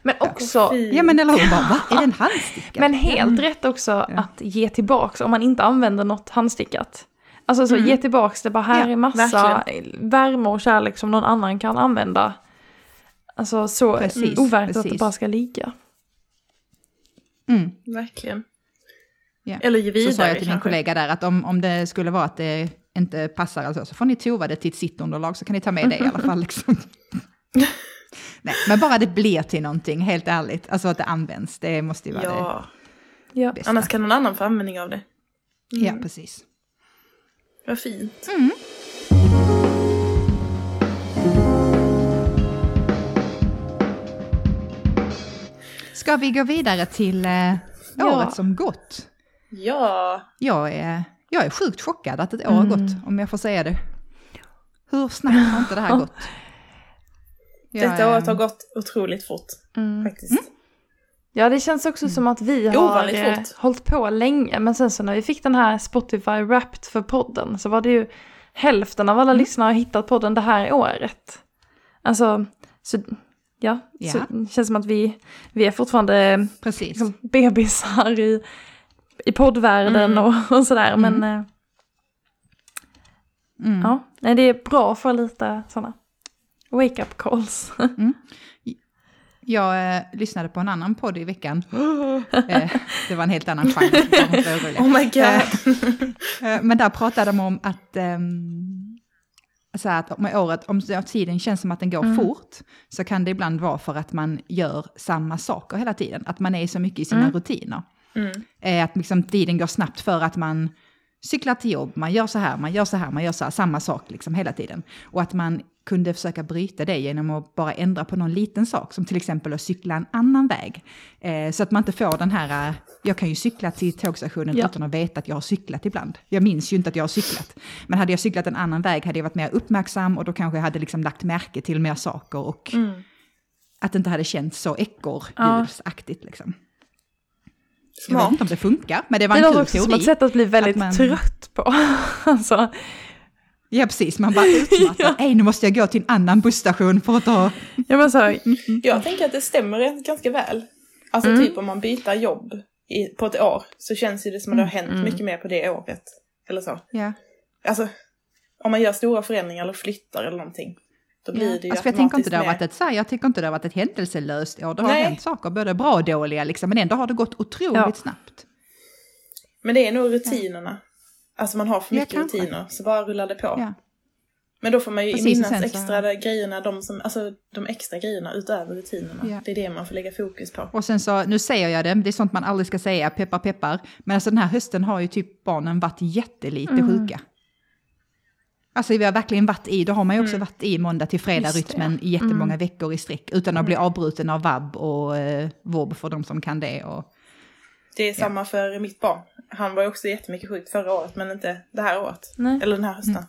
Men också, ja men eller hur, bara, va? Är den handstickad? men helt rätt också att ge tillbaks om man inte använder något handstickat. Alltså så ge tillbaks det bara här Ja, är massa värme och kärlek som någon annan kan använda. Alltså så Precis, overkligt att det bara ska ligga. Mm. Verkligen. Ja. Eller ge vidare Så sa jag till min kanske. kollega där att om, om det skulle vara att det inte passar alltså, så får ni tova det till ett sittunderlag så kan ni ta med det i alla fall. Liksom. Nej, men bara det blir till någonting, helt ärligt. Alltså att det används, det måste ju vara Ja, Ja. det bästa. annars kan någon annan få användning av det. Ja, precis. Vad fint. Ska vi gå vidare till eh, Ja. året som gått? Ja, Jag är, jag är sjukt chockad att ett år har Mm. gått, om jag får säga det. Hur snabbt har inte det här gått? Jag detta är- året har gått otroligt fort Mm. faktiskt. Ja, det känns också som att vi har Ovanligt eh, fort. hållit på länge. Men sen så när vi fick den här Spotify Wrapped för podden så var det ju hälften av alla Mm. lyssnare har hittat podden det här året. Alltså, så ja, Ja. så det känns som att vi, vi är fortfarande Precis. liksom, bebisar i, i poddvärlden Mm. och, och sådär. Men eh, Mm. ja, det är bra att få lite sådana wake-up calls. Jag eh, lyssnade på en annan podd i veckan. eh, det var en helt annan genre. Oh my god. Eh, Men där pratade de om att, ehm, så att med året, om tiden känns som att den går Mm. fort, så kan det ibland vara för att man gör samma saker hela tiden. Att man är så mycket i sina Mm. rutiner. Mm. Eh, Att liksom tiden går snabbt för att man cyklar till jobb, man gör så här, man gör så här, man gör så här, samma sak liksom hela tiden. Och att man kunde försöka bryta det genom att bara ändra på någon liten sak, som till exempel att cykla en annan väg. Eh, så att man inte får den här, eh, jag kan ju cykla till tågstationen Ja. utan att veta att jag har cyklat ibland. Jag minns ju inte att jag har cyklat. Men hade jag cyklat en annan väg hade jag varit mer uppmärksam och då kanske jag hade liksom lagt märke till mer saker och Mm. att det inte hade känts så ekorrhjulsaktigt liksom. Jag vet Smart. inte om det funkar, men det var Det en låter kul också som teori. ett sätt att bli väldigt Att man- trött på. alltså, Ja, precis. Man bara utmattad. Ja. Nej, nu måste jag gå till en annan busstation för att ta... ja, men så, Jag tänker att det stämmer ganska väl. Alltså Mm. typ om man byter jobb i, på ett år så känns ju det som att det har hänt Mm. mycket mer på det året. Eller så. Ja. Alltså, om man gör stora förändringar eller flyttar eller någonting. Då blir det ju Alltså, jag tänker inte det har varit ett, så här, jag tycker inte det har varit ett händelselöst år. Det har Nej. hänt saker, både bra och dåliga, liksom, men ändå har det gått otroligt Ja. snabbt. Men det är nog rutinerna. Alltså man har för Ja, mycket kanske. rutiner, så bara rullar det på. Ja. Men då får man ju Precis, minnas sen så- extra där grejerna, de, som, alltså, de extra grejerna utöver rutinerna. Ja. Det är det man får lägga fokus på. Och sen så, nu säger jag det, det är sånt man aldrig ska säga, peppar peppar. Men alltså den här hösten har ju typ barnen varit jättelite Mm. sjuka. Alltså vi har verkligen varit i, då har man ju också Mm. varit i måndag till fredag Just det, rytmen i jättemånga veckor i sträck. Utan att bli avbruten av vab och eh, vob för de som kan det. Och, Det är samma för mitt barn. Han var ju också jättemycket sjuk förra året, men inte det här året. nej. Eller den här hösten.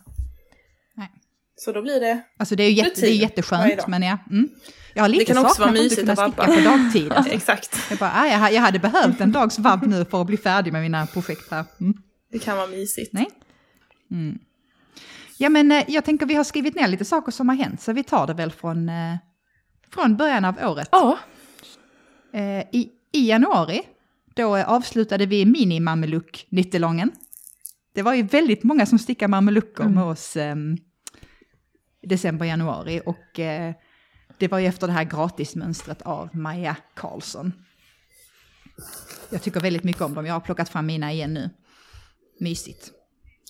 Nej. Så då blir det... Alltså det är ju jätte, det är jätteskönt, men ja. Mm. Jag har lite Det kan också vara mysigt att vabba. på dagtid. Alltså. Exakt. Jag, bara, jag, jag hade behövt en dags vabb nu för att bli färdig med mina projekt här. Mm. Det kan vara mysigt. Nej. Mm. Ja, men eh, jag tänker vi har skrivit ner lite saker som har hänt, så vi tar det väl från, eh, från början av året. Ja, Eh, i, I januari, då avslutade vi mini-mameluck nyttelången. Det var ju väldigt många som stickade mamelucker med oss eh, december, januari och eh, det var ju efter det här gratismönstret av Maja Karlsson. Jag tycker väldigt mycket om dem. Jag har plockat fram mina igen nu. Mysigt.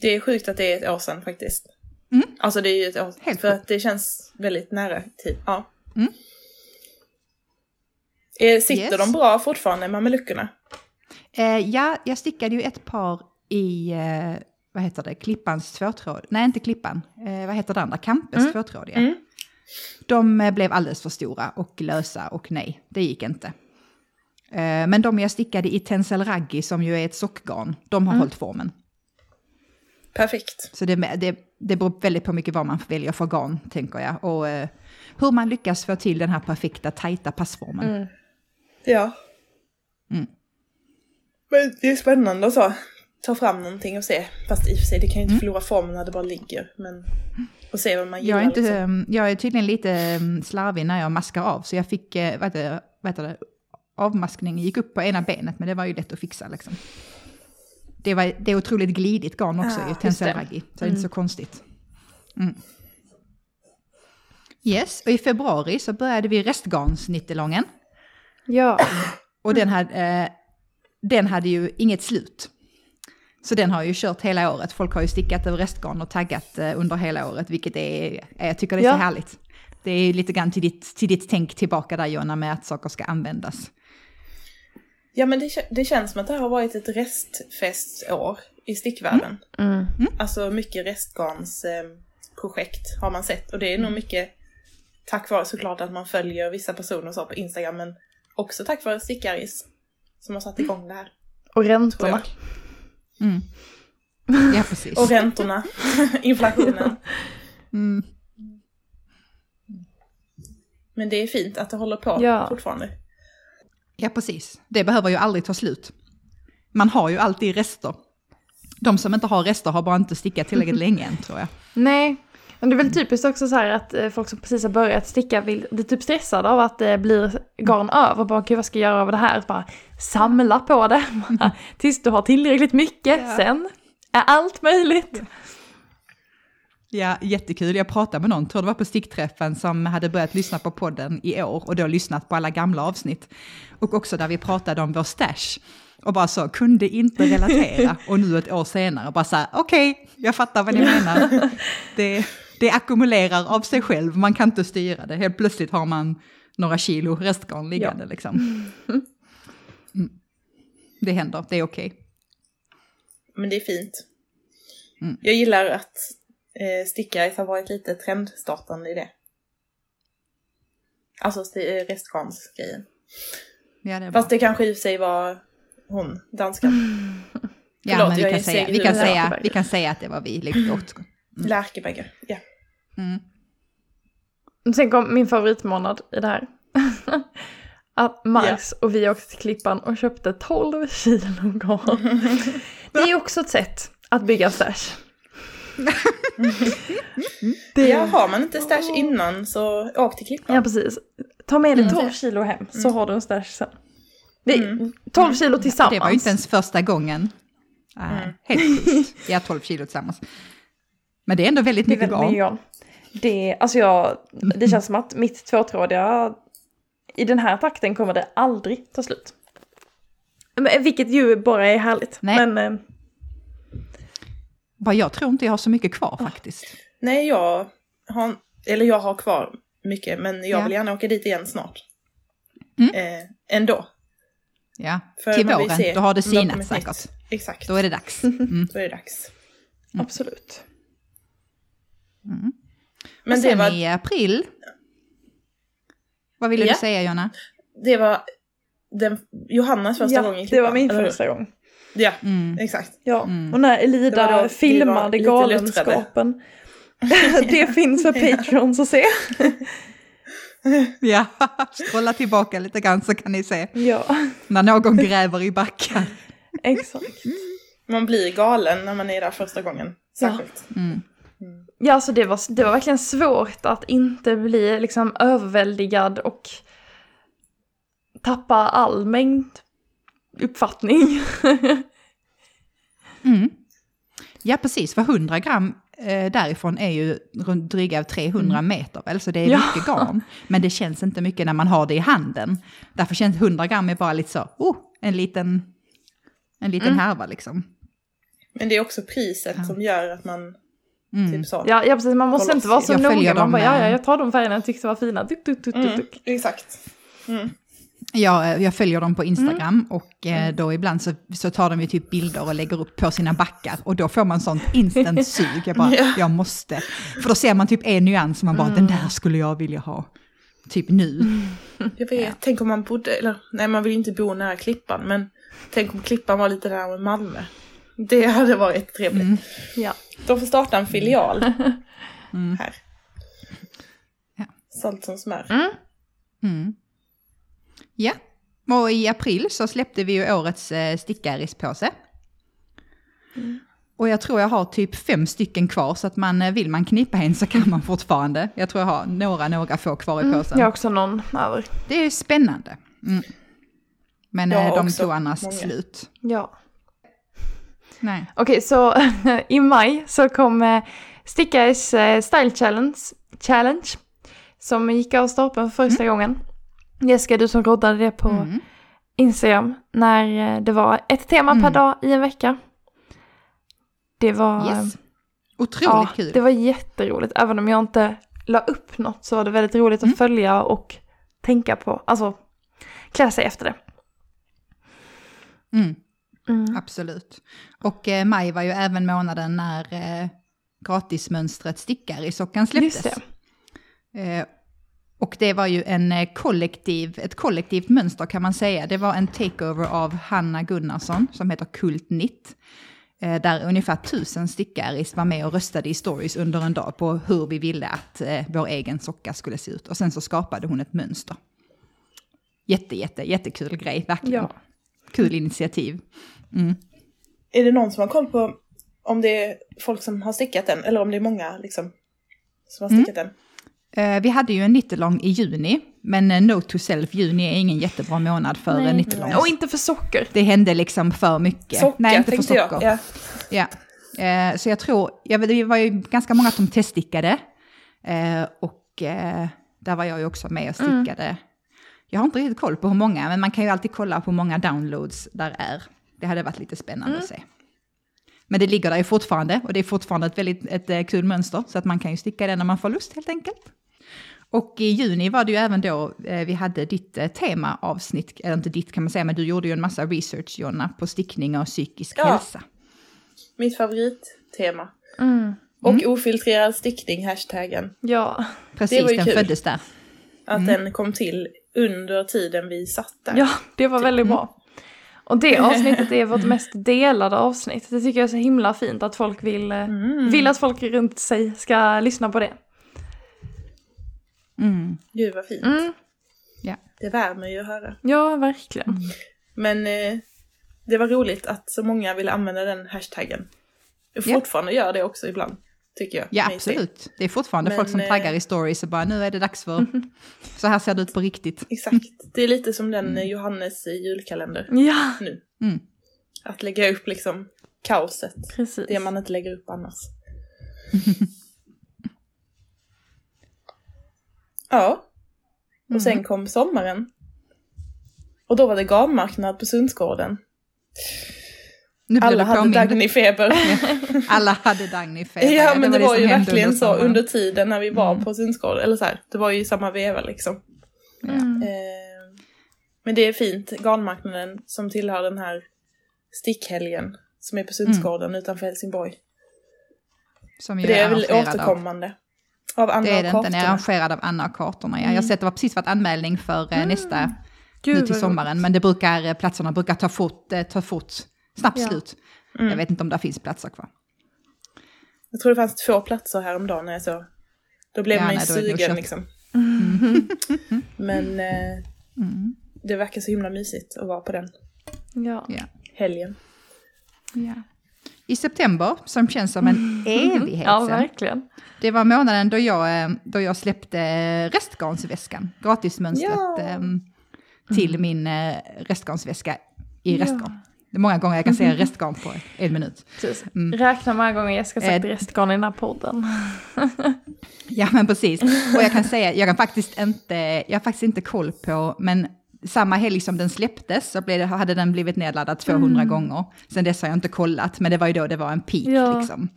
Det är sjukt att det är ett år sedan faktiskt. Mm. Alltså det är ju ett år Helt För att det känns väldigt nära tid. Ja. Mm. Eh, Sitter Yes. de bra fortfarande, mameluckorna? Eh, ja, jag stickade ju ett par i, eh, vad heter det, Klippans tvåtråd. Nej, inte Klippan. Eh, vad heter det andra? Campes Mm. tvåtrådiga. Mm. De eh, blev alldeles för stora och lösa och nej, det gick inte. Eh, men de jag stickade i Tencel Raggi som ju är ett sockgarn, de har hållit formen. Perfekt. Så det, det, det beror väldigt på mycket vad man väljer för garn, tänker jag. Och hur man lyckas få till den här perfekta, tajta passformen. Mm. Ja. Mm. Men det är spännande att så, ta fram någonting och se. Fast i och för sig, det kan ju inte Mm. förlora formen när det bara ligger. Men och se vad man Jag gillar. är, inte, liksom. jag är tydligen lite mm, slarvig när jag maskar av, så jag fick eh, vad heter, det- avmaskning, gick upp på ena benet, men det var ju lätt att fixa liksom. Det, var, det är otroligt glidigt garn också Ah, i Tencel så det är inte så konstigt. Mm. Yes, och i februari så började vi restgarnsnittelången. Ja. Och den hade, eh, den hade ju inget slut. Så den har ju kört hela året. Folk har ju stickat över restgarn och taggat eh, under hela året, vilket är, eh, jag tycker det är Ja. så härligt. Det är lite grann till ditt, till ditt tänk tillbaka där Jonna med att saker ska användas. Ja men det, det känns som att det här har varit ett restfestår i stickvärlden. Mm. Alltså mycket restgarns eh, projekt har man sett. Och det är nog mycket tack vare såklart att man följer vissa personer så på Instagram. Men också tack vare Stickaris som har satt igång det här. Och räntorna. Mm. Ja, precis. Och räntorna, inflationen. Mm. Men det är fint att det håller på Ja. fortfarande. Ja, precis. Det behöver ju aldrig ta slut. Man har ju alltid rester. De som inte har rester har bara inte stickat tillräckligt länge än, tror jag. Nej, men det är väl typiskt också så här att eh, folk som precis har börjat sticka vill, blir typ stressade av att det blir garn över. Bara, gud vad ska jag göra av det här? Bara samla på det tills du har tillräckligt mycket. Ja. Sen är allt möjligt. Ja, jättekul. Jag pratade med någon, tror det var på stickträffen, som hade börjat lyssna på podden i år och då lyssnat på alla gamla avsnitt. Och också där vi pratade om vår stash. Och bara så, kunde inte relatera. Och nu ett år senare, bara så här, okej, jag fattar vad ni menar. Det, det ackumulerar av sig själv, man kan inte styra det. Helt plötsligt har man några kilo restgarn liggande liksom. Mm. Det händer, det är okej. Men det är fint. Mm. Jag gillar att eh, Stickaris har varit lite trendstartande i det. Alltså eh, restgarnsgrejen. Ja, det. Fast det kanske i sig var hon, danskan. Ja, Förlåt, men vi kan, säga, vi, kan säga, vi kan säga att det var vi lite gott. Lärkebägge, ja. Mm. Sen kom min favoritmånad i det här. Att Marx och vi åkte till Klippan och köpte 12 kilo garn. Det är också ett sätt att bygga stash. Det, Ja, har man inte stash innan så åk till Klippan. Ja, precis. Ta med dig Mm. 12 kilo hem så har du en stash sen. Det är Mm. 12 kilo tillsammans. Det var ju inte ens första gången. Mm. Helt sjukt. Ja, 12 kilo tillsammans. Men det är ändå väldigt mycket garn. Det, alltså jag, det känns som att mitt tvåtrådiga, i den här takten kommer det aldrig ta slut. Men, vilket ju bara är härligt. Nej. Men eh, Bara jag tror inte jag har så mycket kvar faktiskt. Nej, jag har, eller jag har kvar mycket, men jag Ja. vill gärna åka dit igen snart. Mm. Eh, ändå. Ja, För till våren, då har det sinat säkert. nytt. Exakt, Då är det dags. Mm. då är det dags. absolut. Mm. Men och det sen var, i april, vad ville Ja. du säga Jonna? det var den, Johannas första ja, gång i det Klippan, var min första gång. Ja, Mm. exakt. Ja, Mm. och när Det Elida filmade galenskapen. det finns för Patreons att se. Ja, scrolla tillbaka lite grann så kan ni se Ja, när någon gräver i backar. exakt. Man blir galen när man är där första gången. Särskilt. Mm. Ja, alltså det var, det var verkligen svårt att inte bli liksom överväldigad och tappa all mängd uppfattning. Mm. Ja, precis. För 100 gram eh, därifrån är ju runt dryga 300 meter väl, så det är Ja. mycket garn. Men det känns inte mycket när man har det i handen. Därför känns 100 gram är bara lite så, oh, en liten, en liten härva liksom. Men det är också priset som gör att man Mm. typ så. Ja, ja precis, man måste Håll inte vara så Jag noga. Man bara, ja, ja, eh, jag tar de färgerna jag tyckte var fina. Duk, duk, duk, Mm, duk. exakt. Mm. Jag, jag följer dem på Instagram Mm. och eh, då ibland så, så tar de ju typ bilder och lägger upp på sina backar och då får man sånt instant sug. Jag bara, Ja. jag måste. För då ser man typ en nyans och man bara, Mm. den där skulle jag vilja ha. Typ nu. Jag vet, tänk om man bodde, eller nej man vill inte bo nära Klippan, men tänk om Klippan var lite närmare Malmö. Det hade varit trevligt. Mm. Ja. De får starta en filial Mm. här. Ja. Salt som smör. Mm. Mm. Ja, och i april så släppte vi ju årets eh, stickarispåse. Och jag tror jag har typ fem stycken kvar, så att man, eh, vill man knipa en så kan man fortfarande. Jag tror jag har några, några få kvar i påsen. Jag har också någon över. Det är spännande. Mm. Men eh, de tog annars många. slut. Ja. Nej. Okej, så i maj så kom eh, Stickares eh, Style Challenge, Challenge som gick av stapeln för första gången. Jessica, du som roddade det på Mm. Instagram när eh, det var ett tema per Mm. dag i en vecka. Det var, Yes. Otroligt ja, kul. det var jätteroligt. Även om jag inte la upp något så var det väldigt roligt Mm. att följa och tänka på, alltså klä sig efter det. Mm. Mm. Absolut. Och eh, maj var ju även månaden när eh, gratismönstret stickar i sockan släpptes. Just Eh, och det var ju en eh, kollektiv, ett kollektivt mönster kan man säga. Det var en takeover av Hanna Gunnarsson som heter Kult Knit. Eh, där ungefär tusen stickaris var med och röstade i stories under en dag på hur vi ville att eh, vår egen socka skulle se ut. Och sen så skapade hon ett mönster. Jätte, jätte, jättekul grej, verkligen. Ja. Kul initiativ. Mm. Är det någon som har koll på om det är folk som har stickat den eller om det är många liksom som har stickat den? Eh, vi hade ju en nittelång i juni, men eh, Note to Self juni är ingen jättebra månad för Nej. Nej. nittelång. Och inte för socker. Det hände liksom för mycket. Socka Nej, inte för tänkte jag. socker. Ja. Ja. Eh, så jag tror, jag vet, det var ju ganska många som teststickade. Eh, och eh, där var jag ju också med och stickade. Jag har inte riktigt koll på hur många, men man kan ju alltid kolla på hur många downloads där är. Det hade varit lite spännande att se. Men det ligger där ju fortfarande och det är fortfarande ett väldigt ett, eh, kul mönster. Så att man kan ju sticka det när man får lust helt enkelt. Och i juni var det ju även då eh, vi hade ditt eh, temaavsnitt, eller inte ditt kan man säga, men du gjorde ju en massa research Jonna på stickning och psykisk Ja. hälsa. Mitt favorittema. Mm. Och ofiltrerad stickning, hashtaggen. Ja. Precis, Det var ju den kul. föddes där. Att den kom till under tiden vi satt där. ja, det var väldigt bra. Och det avsnittet är vårt mest delade avsnitt. Det tycker jag är så himla fint att folk vill, eh, vill att folk runt sig ska lyssna på det. Mm. Gud vad fint. Mm. Ja. Det värmer ju att höra. Ja, verkligen. Men eh, det var roligt att så många ville använda den hashtaggen. Och Ja. fortfarande gör det också ibland, tycker jag. Ja, absolut. Det är fortfarande Men, folk som eh, taggar i stories och bara nu är det dags för... så här ser det ut på riktigt. Exakt. Det är lite som den eh, Johannes julkalender Ja, nu. Mm. Att lägga upp liksom kaoset. precis. Det man inte lägger upp annars. ja. Och sen kom sommaren. Och då var det garnmarknad på Sundsgården. Nu blir Alla hade. Dagny-feber. Alla hade Dagny-feber. Ja, men det, var, som ju hände verkligen så under tiden när vi var Mm. på Sundsgården. Eller så här, det var ju samma veva liksom. Mm. Eh, men det är fint, garnmarknaden som tillhör den här stickhelgen som är på Sundsgården utanför Helsingborg. Som ju För det är väl arrangerad av- återkommande. Av Anna Det är det inte, den är arrangerad av Anna och kartorna. Ja. Jag Mm. har sett att det var precis varit anmälning för eh, nästa, Gud, nu till sommaren. Men det brukar, eh, platserna brukar ta fort, eh, ta fort snabbt Ja. slut. Mm. Jag vet inte om det finns platser kvar. Jag tror det fanns två platser häromdagen när jag så. Då blev Ja, man ju nej, sugen liksom. Men eh, Mm. det verkar så himla mysigt att vara på den Ja. Ja. helgen. Ja. I september, som känns som en evighet ja, sedan, verkligen. det var månaden då jag, eh, då jag släppte restgarnsväskan, gratismönstret, Ja. eh, till min eh, restgarnsväska i Ja. restgarn. Det är många gånger jag kan säga restgarn på en minut. Mm. Räkna många gånger jag ska sagt Eh, restgarn i den här podden. Ja, men precis. Och jag kan säga, jag kan faktiskt inte, jag har faktiskt inte koll på, men samma helg som den släpptes så blev hade den blivit nedladdad 200 gånger. Sen dess har jag inte kollat, men det var ju då det var en peak Ja. liksom.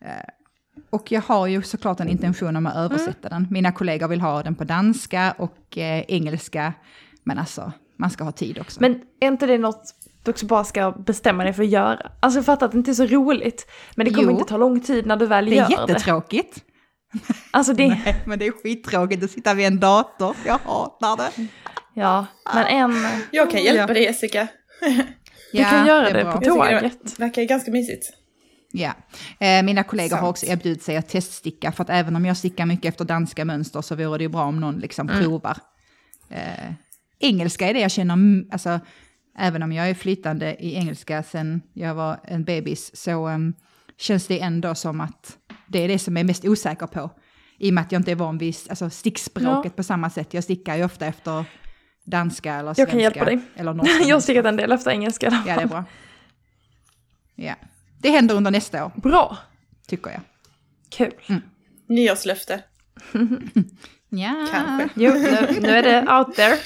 Eh, Och jag har ju såklart en intention om att översätta den. Mina kollegor vill ha den på danska och eh, engelska, men alltså, man ska ha tid också. Men är inte det något du också bara ska bestämma dig för att göra? Alltså jag fattar att det inte är så roligt, men det kommer Jo. inte ta lång tid när du väl det är gör det. jättetråkigt. Alltså det, Nej, men det är skittråkigt att sitta vid en dator. Jag hatar det. ja, men en... Jag kan hjälpa dig Jessica. Du kan göra är det bra. på tåget. det verkar ganska mysigt. Ja, eh, mina kollegor har Sant. också erbjudit sig att teststicka, för att även om jag stickar mycket efter danska mönster så vore det ju bra om någon liksom provar. Eh, engelska är det jag känner, alltså även om jag är flytande i engelska sen jag var en bebis så em, känns det ändå som att det är det som jag är mest osäker på. I och med att jag inte är van vid alltså, stickspråket på samma sätt. Jag stickar ju ofta efter danska eller svenska. Jag kan hjälpa dig. Eller norska. Jag har stickat en del efter engelska. alla Ja, det är bra. Ja. Det händer under nästa år, Bra, tycker jag. kul. Nyårslöfte. Ja. Kanske. Jo, nu, nu är det out there.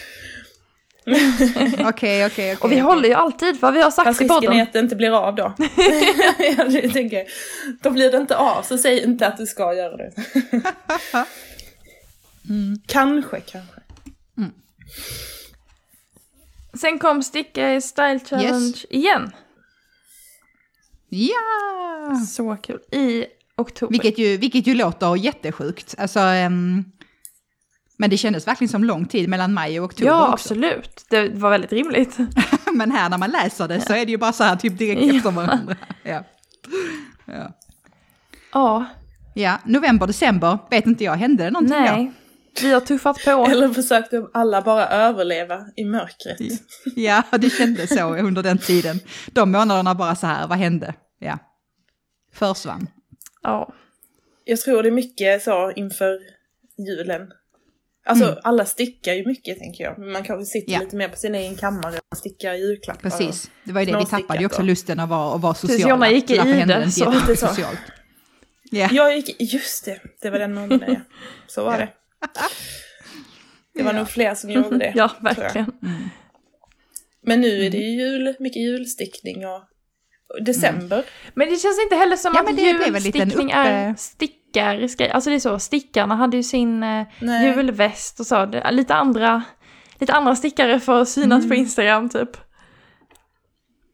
Okej, okej, okej. Och vi håller ju alltid vad vi har sagt Fast i risken podden. är att det inte blir av då. jag tänker, då blir det inte av, så säg inte att du ska göra det. Kanske, kanske. Sen kom Sticka i Style Challenge igen. Ja! Så kul. I oktober. Vilket ju, vilket ju låter jättesjukt. Alltså, ehm, men det kändes verkligen som lång tid mellan maj och oktober ja, också. absolut. Det var väldigt rimligt. Men här när man läser det så är det ju bara så här typ direkt Ja. efter varandra. Ja. Ja. Ja, ja, november, december, vet inte jag, hände det någonting nej. Vi har tuffat på. Eller försökte alla bara överleva i mörkret. då? Ja, det kändes så under den tiden. De månaderna bara så här, vad hände? Ja. Försvann. Ja. Jag tror det är mycket så inför julen. Alltså Mm. alla stickar ju mycket tänker jag. Man kanske sitter Ja. lite mer på sin egen kammare och stickar julklappar. Precis. Det var ju det, vi tappade ju också då. lusten att vara, att vara Precis, sociala. Jonna gick i det, så- jättemycket Så. socialt. Ja. Jag gick, just det, det var den månaden ja. Så var det. Det var nog fler som gjorde det. Ja, jag. verkligen. Men nu är det ju jul, mycket julstickning och och december. Men det känns inte heller som Ja, att julstickning uppe- är stickares grej. Alltså det är så, stickarna hade ju sin eh, Nej. julväst och så. Lite andra, lite andra stickare för att synas på Instagram typ.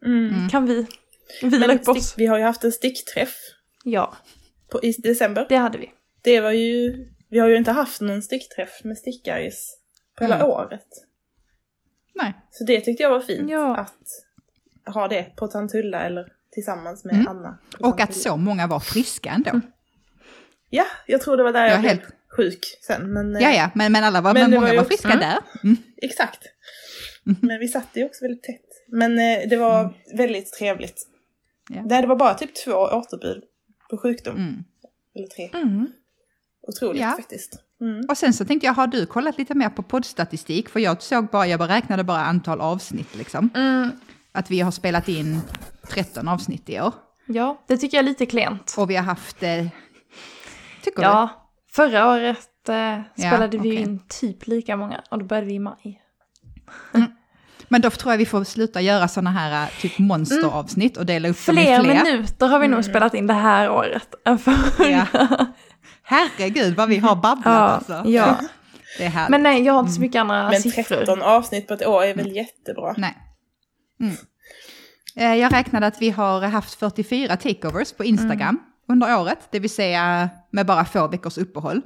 Mm. Kan vi vila Men upp oss? stick, vi har ju haft en stickträff Ja, på, i december. det hade vi. Det var ju, vi har ju inte haft någon stickträff med stickaris på hela Mm. året. Nej. Så det tyckte jag var fint Ja. att ha det på Tantulla eller tillsammans med Mm. Anna. Och att så många var friska ändå. Ja, jag tror det var där jag, Jag blev helt- sjuk sen. Men, eh, Ja, ja, men, men alla var, Men men många var friska också- där. Mm. Exakt. Men vi satt ju också väldigt tätt. Men eh, det var väldigt trevligt. Ja. Nej, det var bara typ två återbud på sjukdom. Mm. Eller tre. Mm. Otroligt Ja. faktiskt. Mm. Och sen så tänkte jag, har du kollat lite mer på poddstatistik? För jag såg bara, jag beräknade bara antal avsnitt liksom. Mm. Att vi har spelat in 13 avsnitt i år. Ja, det tycker jag är lite klent. Och vi har haft, eh, tycker Ja, förra året eh, spelade vi ju okej. in typ lika många och då började vi i maj. du? Men då tror jag vi får sluta göra sådana här eh, typ monsteravsnitt och dela upp dem i Fler, fler. minuter har vi nog spelat in det här året än förra. Ja. Herregud vad vi har babblat Ja, alltså. ja. Det är härligt. Men nej, jag har inte så mycket andra Men siffror. 13 avsnitt på ett år är väl jättebra. Nej. Mm. Eh, Jag räknade att vi har haft 44 takeovers på Instagram Mm under året, det vill säga med bara få veckors uppehåll.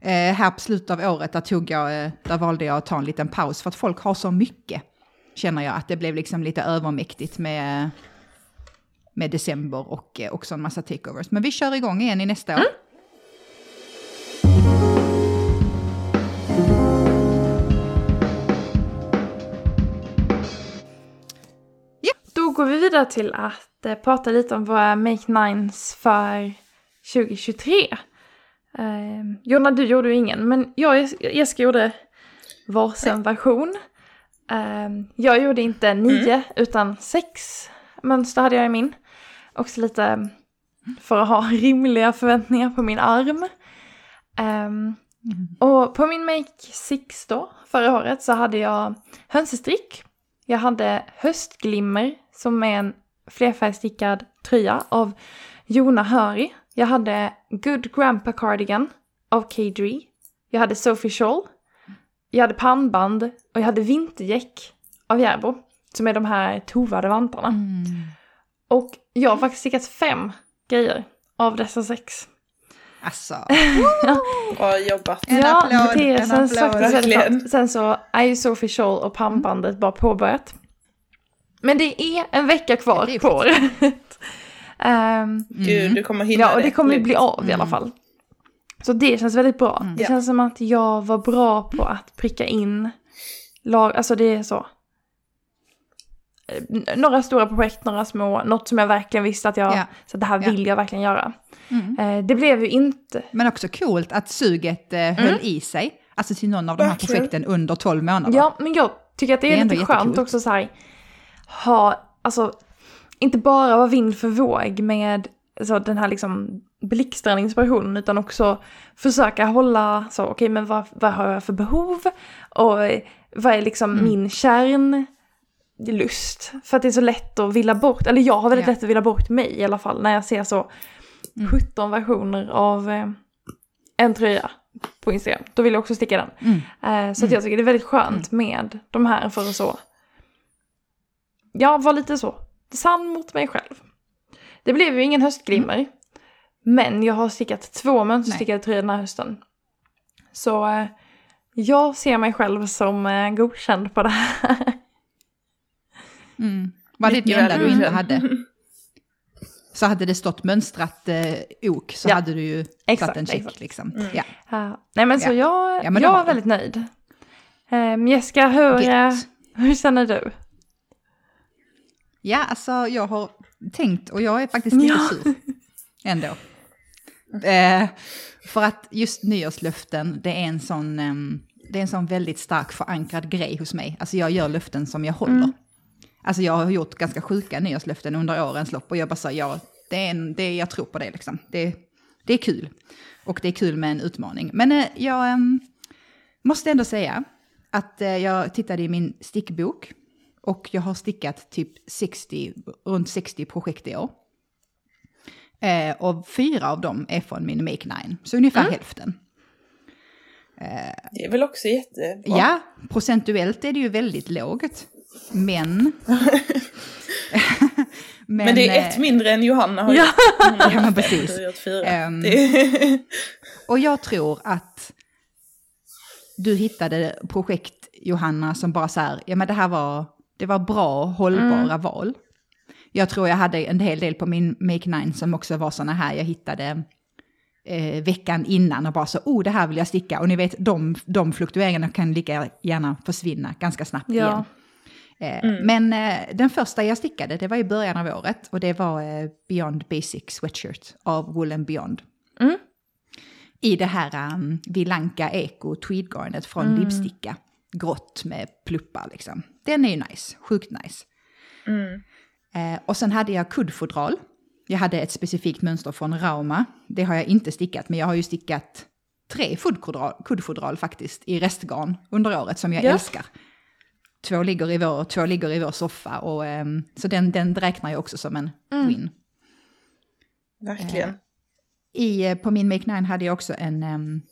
Eh, här på slutet av året, där, tog jag, eh, där valde jag att ta en liten paus för att folk har så mycket. Känner jag att det blev liksom lite övermäktigt med, med december och eh, också en massa takeovers. Men vi kör igång igen i nästa år. Mm. Går vi vidare till att eh, prata lite om våra Make Nines för 2023. Eh, Jonna, du gjorde ju ingen, men jag och Jessica gjorde varsin version. Ehm, jag gjorde inte nio Mm. utan sex mönster hade jag i min. Också lite för att ha rimliga förväntningar på min arm. Ehm, och på min Make 6 då, förra året, så hade jag hönsestrick. Jag hade höstglimmer som är en flerfärgstickad tröja av Jona Höri. Jag hade Good Grandpa Cardigan av K-Dree. Jag hade Sophie Scholl. Jag hade pannband och jag hade vintergäck av Järbo. Som är de här tovade vantarna. Mm. Och jag har faktiskt stickat fem grejer av dessa sex. Alltså, Bra jobbat. En ja, applåd, det en känns applåd. Sen så är ju Sophie Scholl och pannbandet bara påbörjat. Men det är en vecka kvar är på året. Ehm, Gud, du kommer hinna ja, och det kommer bli av i alla Mm. fall. Så det känns väldigt bra. Mm. Det Ja. känns som att jag var bra på att pricka in lag, alltså det är så. Eh, Några stora projekt, några små, något som jag verkligen visste att jag, Ja. så det här Ja. vill jag verkligen göra. mm. Eh, det blev ju inte, Men också coolt att suget eh, höll i sig. Alltså till någon av de här projekten under 12 månader. ja men jag tycker att det är, Det är lite skönt också så här, ha, alltså, inte bara vara vind för våg med så, den här liksom blixtrande inspirationen utan också försöka hålla så, okej men vad, vad har jag för behov och eh, vad är liksom Mm. min kärnlust? För att det är så lätt att vilja bort, eller jag har väldigt Ja. lätt att vilja bort mig i alla fall när jag ser så Mm. 17 versioner av eh, en tröja på Instagram. Då vill jag också sticka den. Mm. Eh, så att jag tycker det är väldigt skönt med de här för att så, ja, vara lite så sann mot mig själv. Det blev ju ingen höstglimmer, men jag har stickat två mönsterstickade tröjor den här hösten. Så eh, jag ser mig själv som eh, godkänd på det här. Mm. Var det det enda du inte hade? Så hade det stått mönstrat eh, ok så Ja. hade du ju Exakt, satt en check exakt. liksom. Mm. Ja. Ja. nej men så Ja. jag, Ja, men jag är väldigt nöjd. Um, Jessica, hur, Gött. hur känner du? Ja, alltså jag har tänkt och jag är faktiskt lite Ja. sur ändå. Eh, för att just nyårslöften, det är en sån... ehm, det är en sån väldigt stark förankrad grej hos mig. Alltså jag gör löften som jag håller. Mm. Alltså jag har gjort ganska sjuka nyårslöften under årens lopp och jag bara säger ja, det är en, det är, jag tror på det liksom. Det, det är kul. Och det är kul med en utmaning. Men eh, jag ehm, måste ändå säga att eh, jag tittade i min stickbok och jag har stickat typ 60, runt 60 projekt i år. Eh, och fyra av dem är från min Make Nine, så ungefär Mm. hälften. Det är väl också jättebra. Ja, procentuellt är det ju väldigt lågt. Men... Men, det är ett eh, mindre än Johanna har Ja. gjort. Hon har Ja, men precis. fem, du har gjort fyra. Det- Och jag tror att du hittade projekt, Johanna, som bara så här, ja men det här var, det var bra, hållbara Mm. val. Jag tror jag hade en hel del på min Make Nine som också var sådana här, jag hittade eh, veckan innan och bara så, oh det här vill jag sticka. Och ni vet, de, de fluktueringarna kan lika gärna försvinna ganska snabbt Ja. igen. Eh, Men eh, den första jag stickade, det var i början av året och det var eh, Beyond Basic Sweatshirt av Woolen Beyond. Mm. I det här um, Vilanka Eco tweedgarnet från Mm. Lipsticka. Grått med pluppar liksom. Den är ju nice, sjukt nice. Mm. Eh, och sen hade jag kuddfodral. Jag hade ett specifikt mönster från Rauma. Det har jag inte stickat, men jag har ju stickat tre kuddfodral, faktiskt i restgarn under året som jag Ja. älskar. Två ligger i vår, två ligger i vår soffa och ehm, så den, den räknar jag också som en Mm. win. Verkligen. I, eh, på min Make 9 hade jag också en um,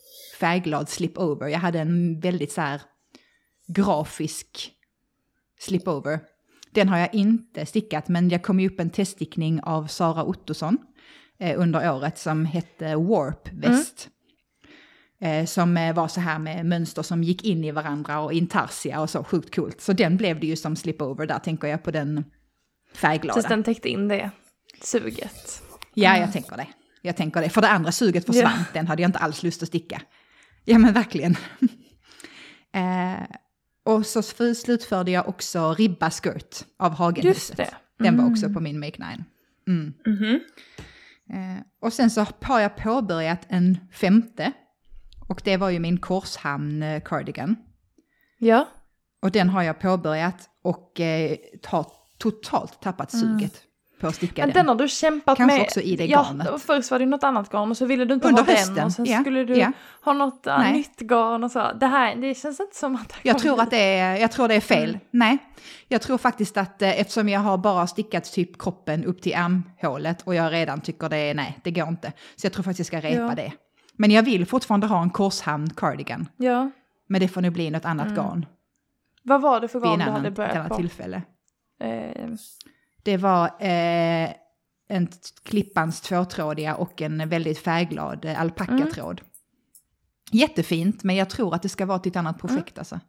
färgglad slipover. Jag hade en väldigt så här grafisk slipover. Den har jag inte stickat, men jag kom ju upp en teststickning av Sara Ottosson eh, under året som hette Warp Väst. Eh, som eh, var så här med mönster som gick in i varandra och intarsia och så, sjukt coolt. Så den blev det ju som slipover, där tänker jag på den färgglada. Tills den täckte in det suget. Ja, jag tänker det. Jag tänker det. För det andra suget försvann, Ja. den hade jag inte alls lust att sticka. Ja, men verkligen. eh, och så slutförde jag också Ribba Skirt av Hagenhuset. Just det. Den var Mm. också på min Make 9. Mm. Mhm. Eh, och sen så har jag påbörjat en femte. Och det var ju min Korshamn eh, cardigan. Ja. Och den har jag påbörjat och eh, har totalt tappat suget på att sticka Men den. den har du kämpat Kanske med. också i det ja, garnet. Först var det något annat garn och så ville du inte Under ha den hösten, och sen ja, skulle du ja. ha något uh, nytt garn och så. Det här, det känns inte som att Jag tror att det är, jag tror det är fel. Mm. Nej, jag tror faktiskt att eh, eftersom jag har bara stickat typ kroppen upp till ärmhålet och jag redan tycker det är, nej, det går inte. Så jag tror faktiskt jag ska repa Ja. det. Men jag vill fortfarande ha en korshamn cardigan. Ja. Men det får nog bli något annat Mm. garn Vad var det för vid garn du hade ett börjat annat på? tillfälle. Eh, Det var eh, en klippans tvåtrådiga och en väldigt färgglad eh, alpackatråd. Jättefint, men jag tror att det ska vara till ett annat projekt alltså.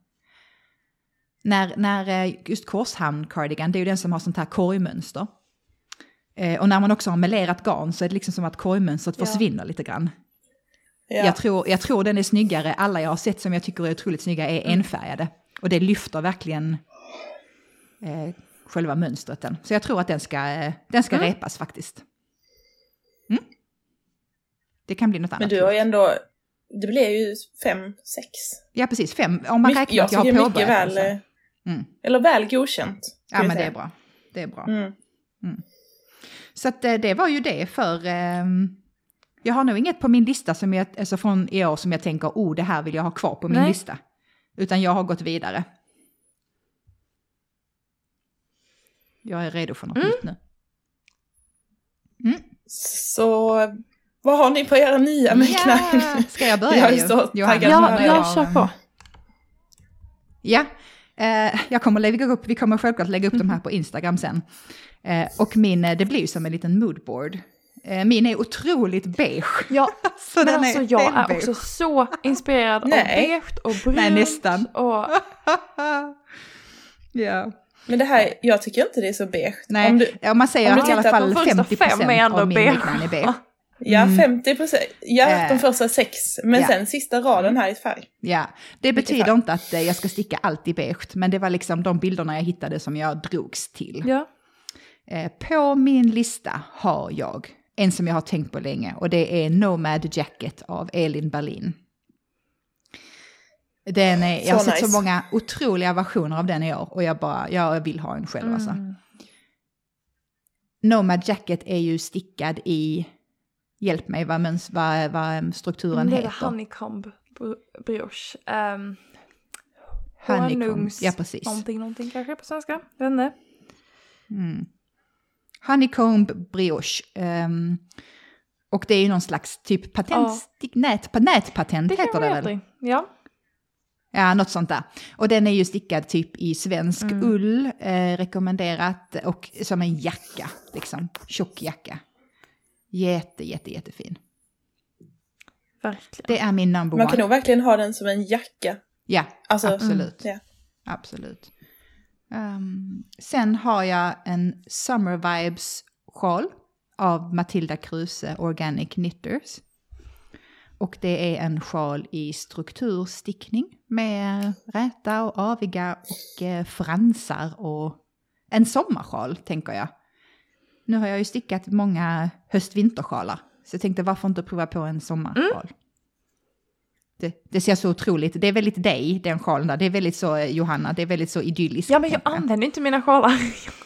När, när eh, just korshamn cardigan, det är ju den som har sånt här korgmönster. Eh, och när man också har melerat garn så är det liksom som att korgmönstret Ja. försvinner lite grann. Ja. Jag, tror, jag tror den är snyggare, alla jag har sett som jag tycker är otroligt snygga är enfärgade. Och det lyfter verkligen eh, själva mönstret. Den. Så jag tror att den ska, eh, den ska Mm. repas faktiskt. Mm. Det kan bli något annat. Men du har ju ändå, det blir ju fem, sex. Ja, precis. Fem. Om man Mycket- räknar att jag har påbörjat mycket väl, eh, Mm. eller väl godkänt. Ja, men det är bra. Det är bra. Mm. Så att, eh, det var ju det för... ehm, jag har nog inget på min lista som jag, alltså från i år som jag tänker, oh, det här vill jag ha kvar på min Nej. lista. Utan jag har gått vidare. Jag är redo för något Mm. nytt nu. Så vad har ni på era nya Make Ska jag börja Jag är ju? så taggad. ja, jag jag- kör på. Ja, eh, jag kommer lägga upp, vi kommer självklart lägga upp de här på Instagram sen. Eh, och min, eh, det blir som en liten moodboard. Eh, min är otroligt beige. Ja, Så men alltså jag är stenbeige. också så inspirerad av beige och brunt. Nej, nästan. Och, ja. Men det här, jag tycker inte det är så beige. Nej, Om du, ja, man säger om att i alla fall på första 50 fem är ändå av min beige. är beige. ja, Mm. 50 procent. Ja, Eh. de första sex. Men Ja. sen sista raden här i färg. Ja, det betyder inte att eh, jag ska sticka allt i beige, men det var liksom de bilderna jag hittade som jag drogs till. ja. Eh, På min lista har jag en som jag har tänkt på länge och det är Nomad Jacket av Elin Berlin. Den är, jag har Så sett så nice. många otroliga versioner av den i år och jag bara, jag vill ha en själv alltså. Mm. Nomad Jacket är ju stickad i, hjälp mig vad, vad, vad strukturen det är heter. honeycomb br- brioche. Um, Honeycomb, ja precis. Någonting, någonting kanske på svenska. Jag vet inte. Mm. Honeycomb brioche. ehm, och det är ju någon slags typ patent, nät, nätpatent Det heter det väl? Ja. Ja, något sånt där. Och den är ju stickad typ i svensk Mm. ull, eh, rekommenderat, och som en jacka, liksom. Tjock jacka. Jätte, jätte, jättefin. Verkligen. Det är min number Man one. kan nog verkligen ha den som en jacka. Ja, Alltså, absolut. Ja. Absolut. Ehm, sen har jag en Summer Vibes sjal av Matilda Kruse Organic Knitters. Och det är en sjal i strukturstickning med räta och aviga och eh, fransar och en sommarsjal tänker jag. Nu har jag ju stickat många höst-vintersjalar så jag tänkte varför inte prova på en sommarsjal. Mm. Det, det ser så otroligt, det är väldigt dig, den sjalen där. Det är väldigt så, eh, Johanna, det är väldigt så idylliskt. Ja men jag använder inte mina sjalar.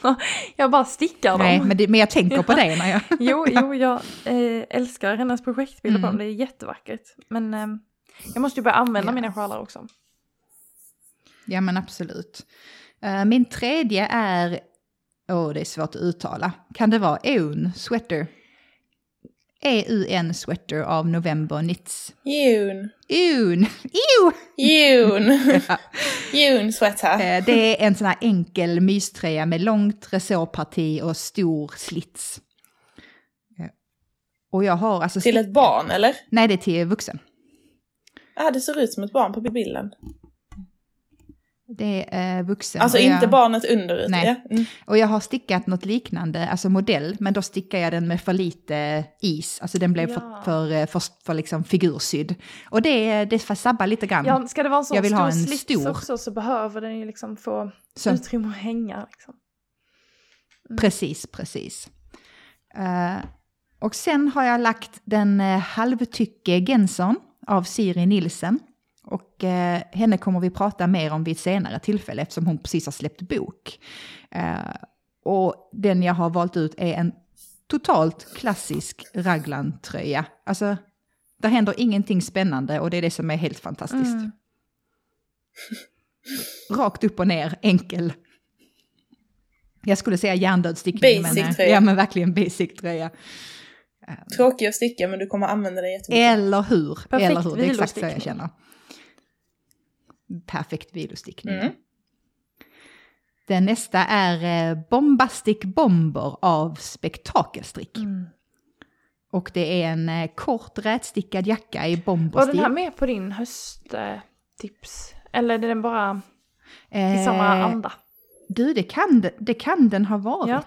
jag bara stickar dem. Nej, men, det, men jag tänker på dig när jag... Jo, jo, jag eh, älskar hennes projektbilder på Mm. dem. Det är jättevackert. Men eh, jag måste ju börja använda Ja. mina sjalar också. Ja, men absolut. Min tredje är... Åh, det är svårt att uttala. Kan det vara Eun Sweater? E-U-N Sweater av November Knits. June. Eun! Ew! June. June sweater. Eh, Det är en sån här enkel myströja med långt resårparti och stor slits. Och jag har alltså... Till ett barn, eller? Nej, det är till vuxen. Ja, det ser ut som ett barn på bilden. Det är eh, vuxen. Alltså jag, inte barnet under Nej. ja. Mm. Och jag har stickat något liknande, alltså modell, men då stickar jag den med för lite is. Alltså den blev Ja. för, för, eh, för, för liksom figursydd. Och det, det får sabba lite grann. Ja, ska det vara en sån Jag vill stor ha en slits stor. också så behöver den ju liksom få Så, utrymme att hänga. Liksom. Precis, precis. Eh, och sen har jag lagt den uh, halvtycke Genson av Siri Nilsen. Och eh, henne kommer vi prata mer om vid ett senare tillfälle eftersom hon precis har släppt bok. Eh, och den jag har valt ut är en totalt klassisk raglan-tröja. Alltså, där händer ingenting spännande och det är det som är helt fantastiskt. Mm. Rakt upp och ner, enkel. Jag skulle säga hjärndöd stickning. Basic men, eh, tröja. Ja, men verkligen basic tröja. Tråkig att sticka men du kommer använda den jättemycket. Eller hur? Perfekt Eller hur? Det är exakt så jag känner. Perfekt vilostickning. Mm. Den nästa är eh, Bombastic Bomber av Spektakelstrick. Mm. Och det är en eh, kort rätstickad jacka i Var bomberstil. den här med på din hösttips? Eller är den bara i Eh, samma anda? Du, det kan, det, kan den ha varit. Ja.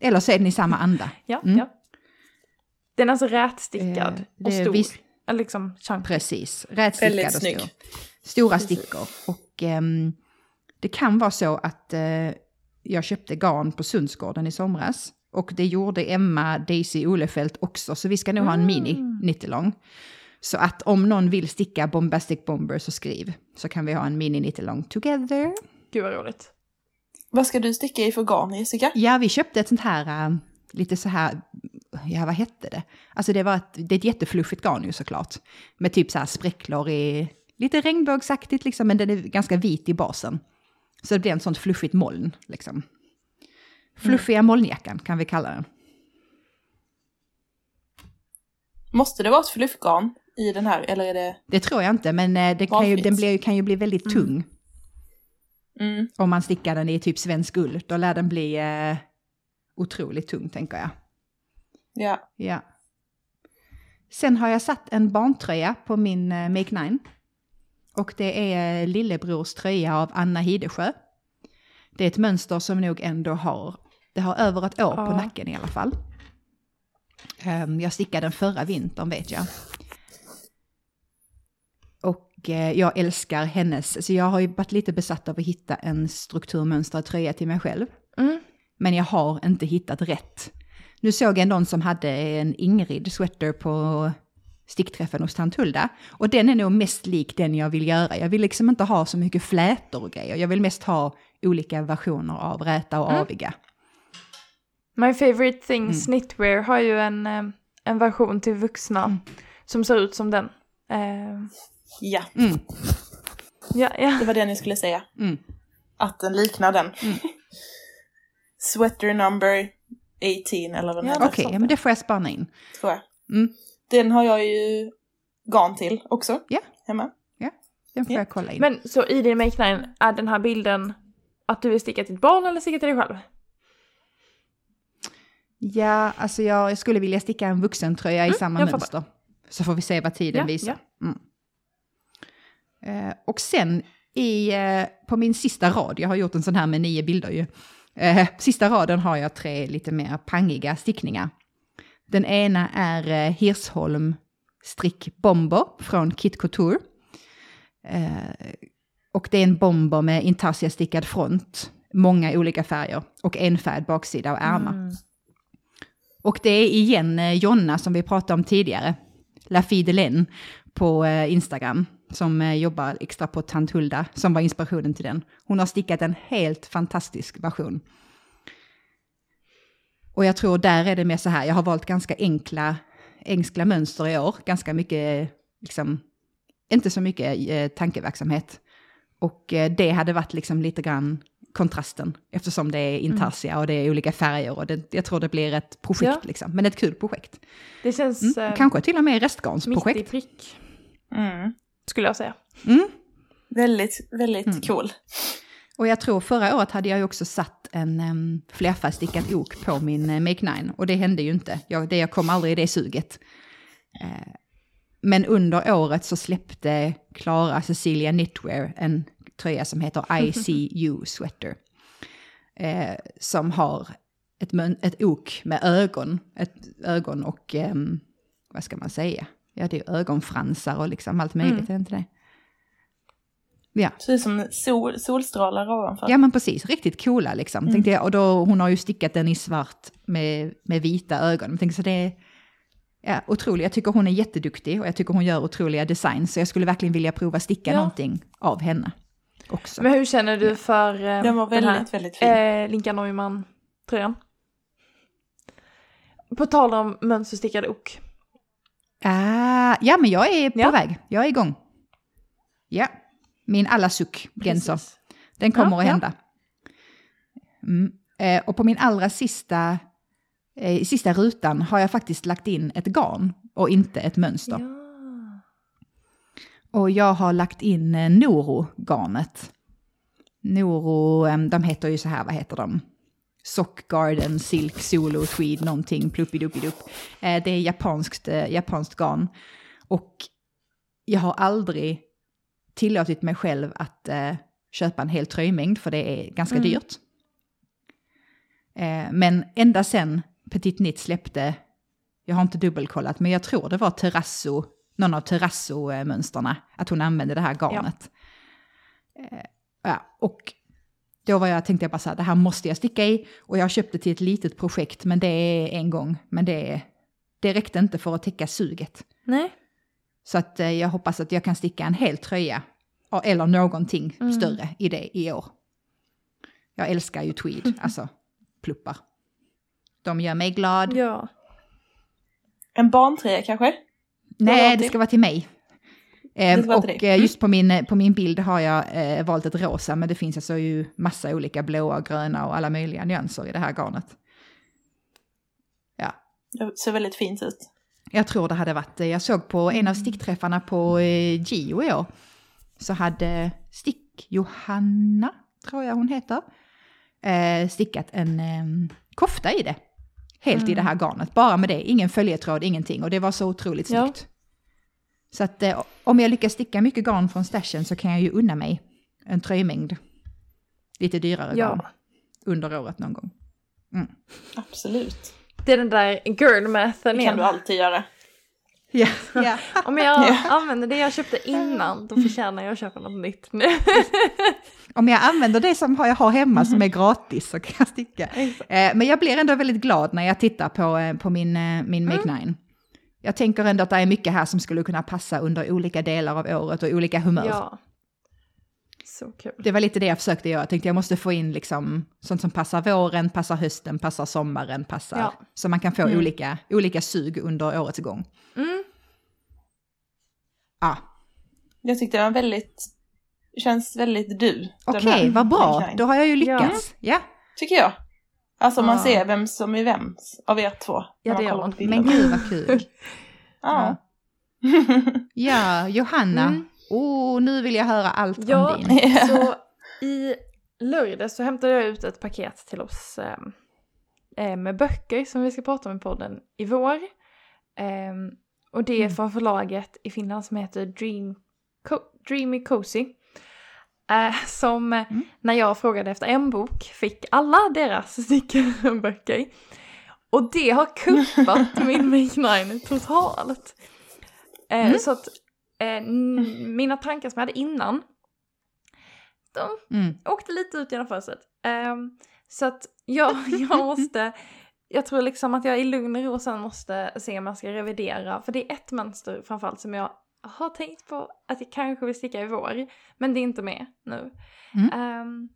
Eller så är den i samma anda. Ja, Mm. ja. Den är alltså rätstickad Eh, och stor. liksom. Precis, rätstickad Väldigt och snygg. Stor. Stora Precis. stickor. Och ehm, det kan vara så att eh, jag köpte garn på Sundsgården i somras. Och det gjorde Emma Daisy Olefelt också, så vi ska nog ha en mini Mm. 90 lång. Så att om någon vill sticka Bombastic Bomber så skriv, så kan vi ha en mini 90 lång together. Gud vad roligt. Vad ska du sticka i för garn Jessica? Ja, vi köpte ett sånt här, äh, lite så här, ja vad hette det? Alltså det var ett, det är ett jättefluffigt garn ju såklart. Med typ så här spräcklor i, lite regnbågsaktigt liksom, men den är ganska vit i basen. Så det blir en sånt fluffigt moln liksom. Fluffiga molnjackan kan vi kalla den. Måste det vara ett fluffgarn i den här eller är det... Det tror jag inte, men eh, det kan ju, den blir, kan ju bli väldigt tung. Mm. Om man stickar den i typ svensk ull, då lär den bli eh, otroligt tung tänker jag. Ja. Ja. Sen har jag satt en barntröja på min eh, Make 9. Och det är lillebrors tröja av Anna Hidesjö. Det är ett mönster som nog ändå har, det har över ett år på Ja. nacken i alla fall. Ehm, jag stickade den förra vintern vet jag. Och eh, jag älskar hennes, så jag har ju varit lite besatt av att hitta en strukturmönstrad tröja till mig själv. Mm. Men jag har inte hittat rätt. Nu såg jag någon som hade en Ingrid sweater på stickträffen hos tant Hulda. Och den är nog mest lik den jag vill göra. Jag vill liksom inte ha så mycket flätor och grejer. Jag vill mest ha olika versioner av räta och Mm. aviga. My favorite things Mm. knitwear har ju en, eh, en version till vuxna Mm. som ser ut som den. Eh, Ja, Mm, ja, ja. det var det ni skulle säga. mm. Att den liknar den. Mm. Sweater number 18 eller vad den Ja, Okej, sant. ja, men det får jag spana in. tror jag. Den har jag ju garn till också. Ja. Hemma. Den får Ja. jag kolla in. Men så i din make nine, är den här bilden att du vill sticka till ett barn eller sticka till dig själv? Ja, alltså jag, jag skulle vilja sticka en vuxentröja i Mm, samma jag mönster. Så får vi se vad tiden Ja, visar. Mm. Eh, och sen i, eh, på min sista rad, jag har gjort en sån här med nio bilder ju. Eh, sista raden har jag tre lite mer pangiga stickningar. Den ena är eh, Hirsholm strick bomber från Kit Couture. Eh, och det är en bomber med intarsia-stickad front, många olika färger och enfärgad baksida och ärmar. Mm. Och det är igen eh, Jonna som vi pratade om tidigare, La Fille de Len på Instagram, som jobbar extra på Tant Hulda, som var inspirationen till den. Hon har stickat en helt fantastisk version. Och jag tror där är det mer så här, jag har valt ganska enkla, enkla mönster i år, ganska mycket, liksom, inte så mycket eh, tankeverksamhet. Och eh, det hade varit liksom lite grann kontrasten, eftersom det är intarsia och det är olika färger och det, jag tror det blir ett projekt Ja. liksom, men ett kul projekt. Det känns Mm. eh, Kanske till och med mitt i restgarnsprojekt. prick, Mm. skulle jag säga. Mm. Väldigt, väldigt Mm. cool. Och jag tror förra året hade jag ju också satt en um, flerfärgstickad ok på min uh, Make 9 och det hände ju inte. Jag, det, jag kom aldrig i det suget. Eh, men under året så släppte Klara Cecilia Knitwear en tröja som heter I See You Sweater. Eh, som har ett, ett ok med ögon, ett ögon och vad ska man säga? Ja, det är ögonfransar och liksom allt möjligt, Mm. är inte det? Ja. Ser ut som sol, solstrålar ovanför. Ja men precis, riktigt coola liksom. Mm. Tänkte jag, och då, hon har ju stickat den i svart med, med vita ögon. Jag tänkte så det är ja, otrolig. Jag tycker hon är jätteduktig och jag tycker hon gör otroliga designs. Så jag skulle verkligen vilja prova sticka Ja. någonting av henne också. Men hur känner du för eh, Den var väldigt, här, väldigt fin. eh, Linka Neumann-tröjan? På tal om mönsterstickad ok. Ah, ja, men jag är på Ja. väg. Jag är igång. Ja, min alla suck. Precis. Den kommer Ja, att ja. hända. Mm. Eh, och på min allra sista, eh, sista rutan har jag faktiskt lagt in ett garn och inte ett mönster. Ja. Och jag har lagt in eh, Noro-garnet. Noro, eh, de heter ju så här, vad heter de? Sock Garden, Silk, Solo, Tweed, någonting, pluppiduppidupp. Eh, det är japanskt, eh, japanskt garn. Och jag har aldrig tillåtit mig själv att eh, köpa en hel tröjmängd, för det är ganska Mm. dyrt. Eh, men ända sen Petit Nit släppte, jag har inte dubbelkollat, men jag tror det var Terrasso, någon av Terrasso-mönsterna, att hon använde det här garnet. Eh, ja, och då var jag, tänkte jag bara så här, det här måste jag sticka i. Och jag köpte till ett litet projekt, men det är en gång. Men det, det räckte inte för att täcka suget. Nej. Så att eh, jag hoppas att jag kan sticka en hel tröja, ja, eller någonting Mm. större i det i år. Jag älskar ju tweed, alltså pluppar. De gör mig glad. Ja. En barntröja kanske? Nej, det ska vara till mig. Eh, vara till och dig. eh, just på min, på min bild har jag eh, valt ett rosa, men det finns alltså ju massa olika blåa, gröna och alla möjliga nyanser i det här garnet. Ja, Det ser väldigt fint ut. Jag tror det hade varit, eh, jag såg på en av stickträffarna på eh, Gio i år, så hade Stick-Johanna, tror jag hon heter, eh, stickat en eh, kofta i det. Helt i det här garnet, bara med det, ingen följetråd, ingenting. Och det var så otroligt Ja. snyggt. Så att om jag lyckas sticka mycket garn från stashen så kan jag ju unna mig en tröjmängd. Lite dyrare Ja. garn under året någon gång. Absolut. Det är den där girl mathen Det kan igen. du alltid göra. Ja, ja. Om jag Ja. använder det jag köpte innan, då förtjänar jag att köpa något nytt nu. Om jag använder det som jag har hemma som är gratis så kan jag sticka. Eh, Men jag blir ändå väldigt glad när jag tittar på, eh, på min, eh, min Make Nine. Jag tänker ändå att det är mycket här som skulle kunna passa under olika delar av året och olika humör. ja. Så kul. Det var lite det jag försökte göra. Jag tänkte jag måste få in liksom sånt som passar våren, passar hösten, passar sommaren, passar... Ja. Så man kan få Mm. olika, olika sug under årets gång. Mm. Ja, Jag tyckte den var väldigt, känns väldigt du. okej, här vad bra. Då har jag ju lyckats. Ja, Tycker jag. Alltså man Ja. ser vem som är vems av er två. Ja, det gör man. men gud vad kul. Ja. Ja, Johanna. Mm. Oh, nu vill jag höra allt Ja. om din. Så i lördags så hämtade jag ut ett paket till oss eh, med böcker som vi ska prata om i podden i vår. Eh, och det är Mm. från förlaget i Finland som heter Dream Co- Dreamy Cozy. Eh, som eh, Mm. när jag frågade efter en bok fick alla deras stickböcker. Och det har kuppat min Make Nine totalt. Eh, Mm. Så att eh, n- mina tankar som jag hade innan, de Mm. åkte lite ut genom fönstret. Ehm, så att jag, jag måste, jag tror liksom att jag i lugn och ro sen måste se om jag ska revidera. För det är ett mönster framförallt som jag har tänkt på att jag kanske vill sticka i vår. Men det är inte med nu. Mm. Ehm,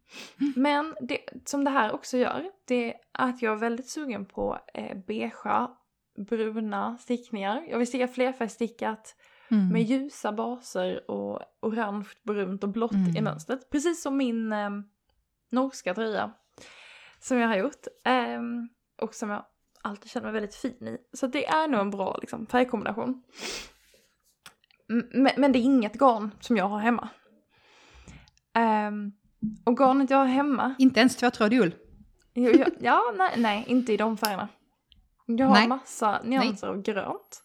men det, som det här också gör, det är att jag är väldigt sugen på eh, beigea, bruna stickningar. Jag vill sticka flerfärgstickat Mm. med ljusa baser och orange, brunt och blått i Mm. mönstret. Precis som min eh, norska tröja som jag har gjort. ehm, och som jag alltid känner mig väldigt fin i. Så det är nog en bra liksom, färgkombination. Men, men det är inget garn som jag har hemma. Ehm, och garnet jag har hemma, Inte ens tvåtrådig ull. ja nej, nej, inte i de färgerna. Jag har Nej. massa nyanser av grönt.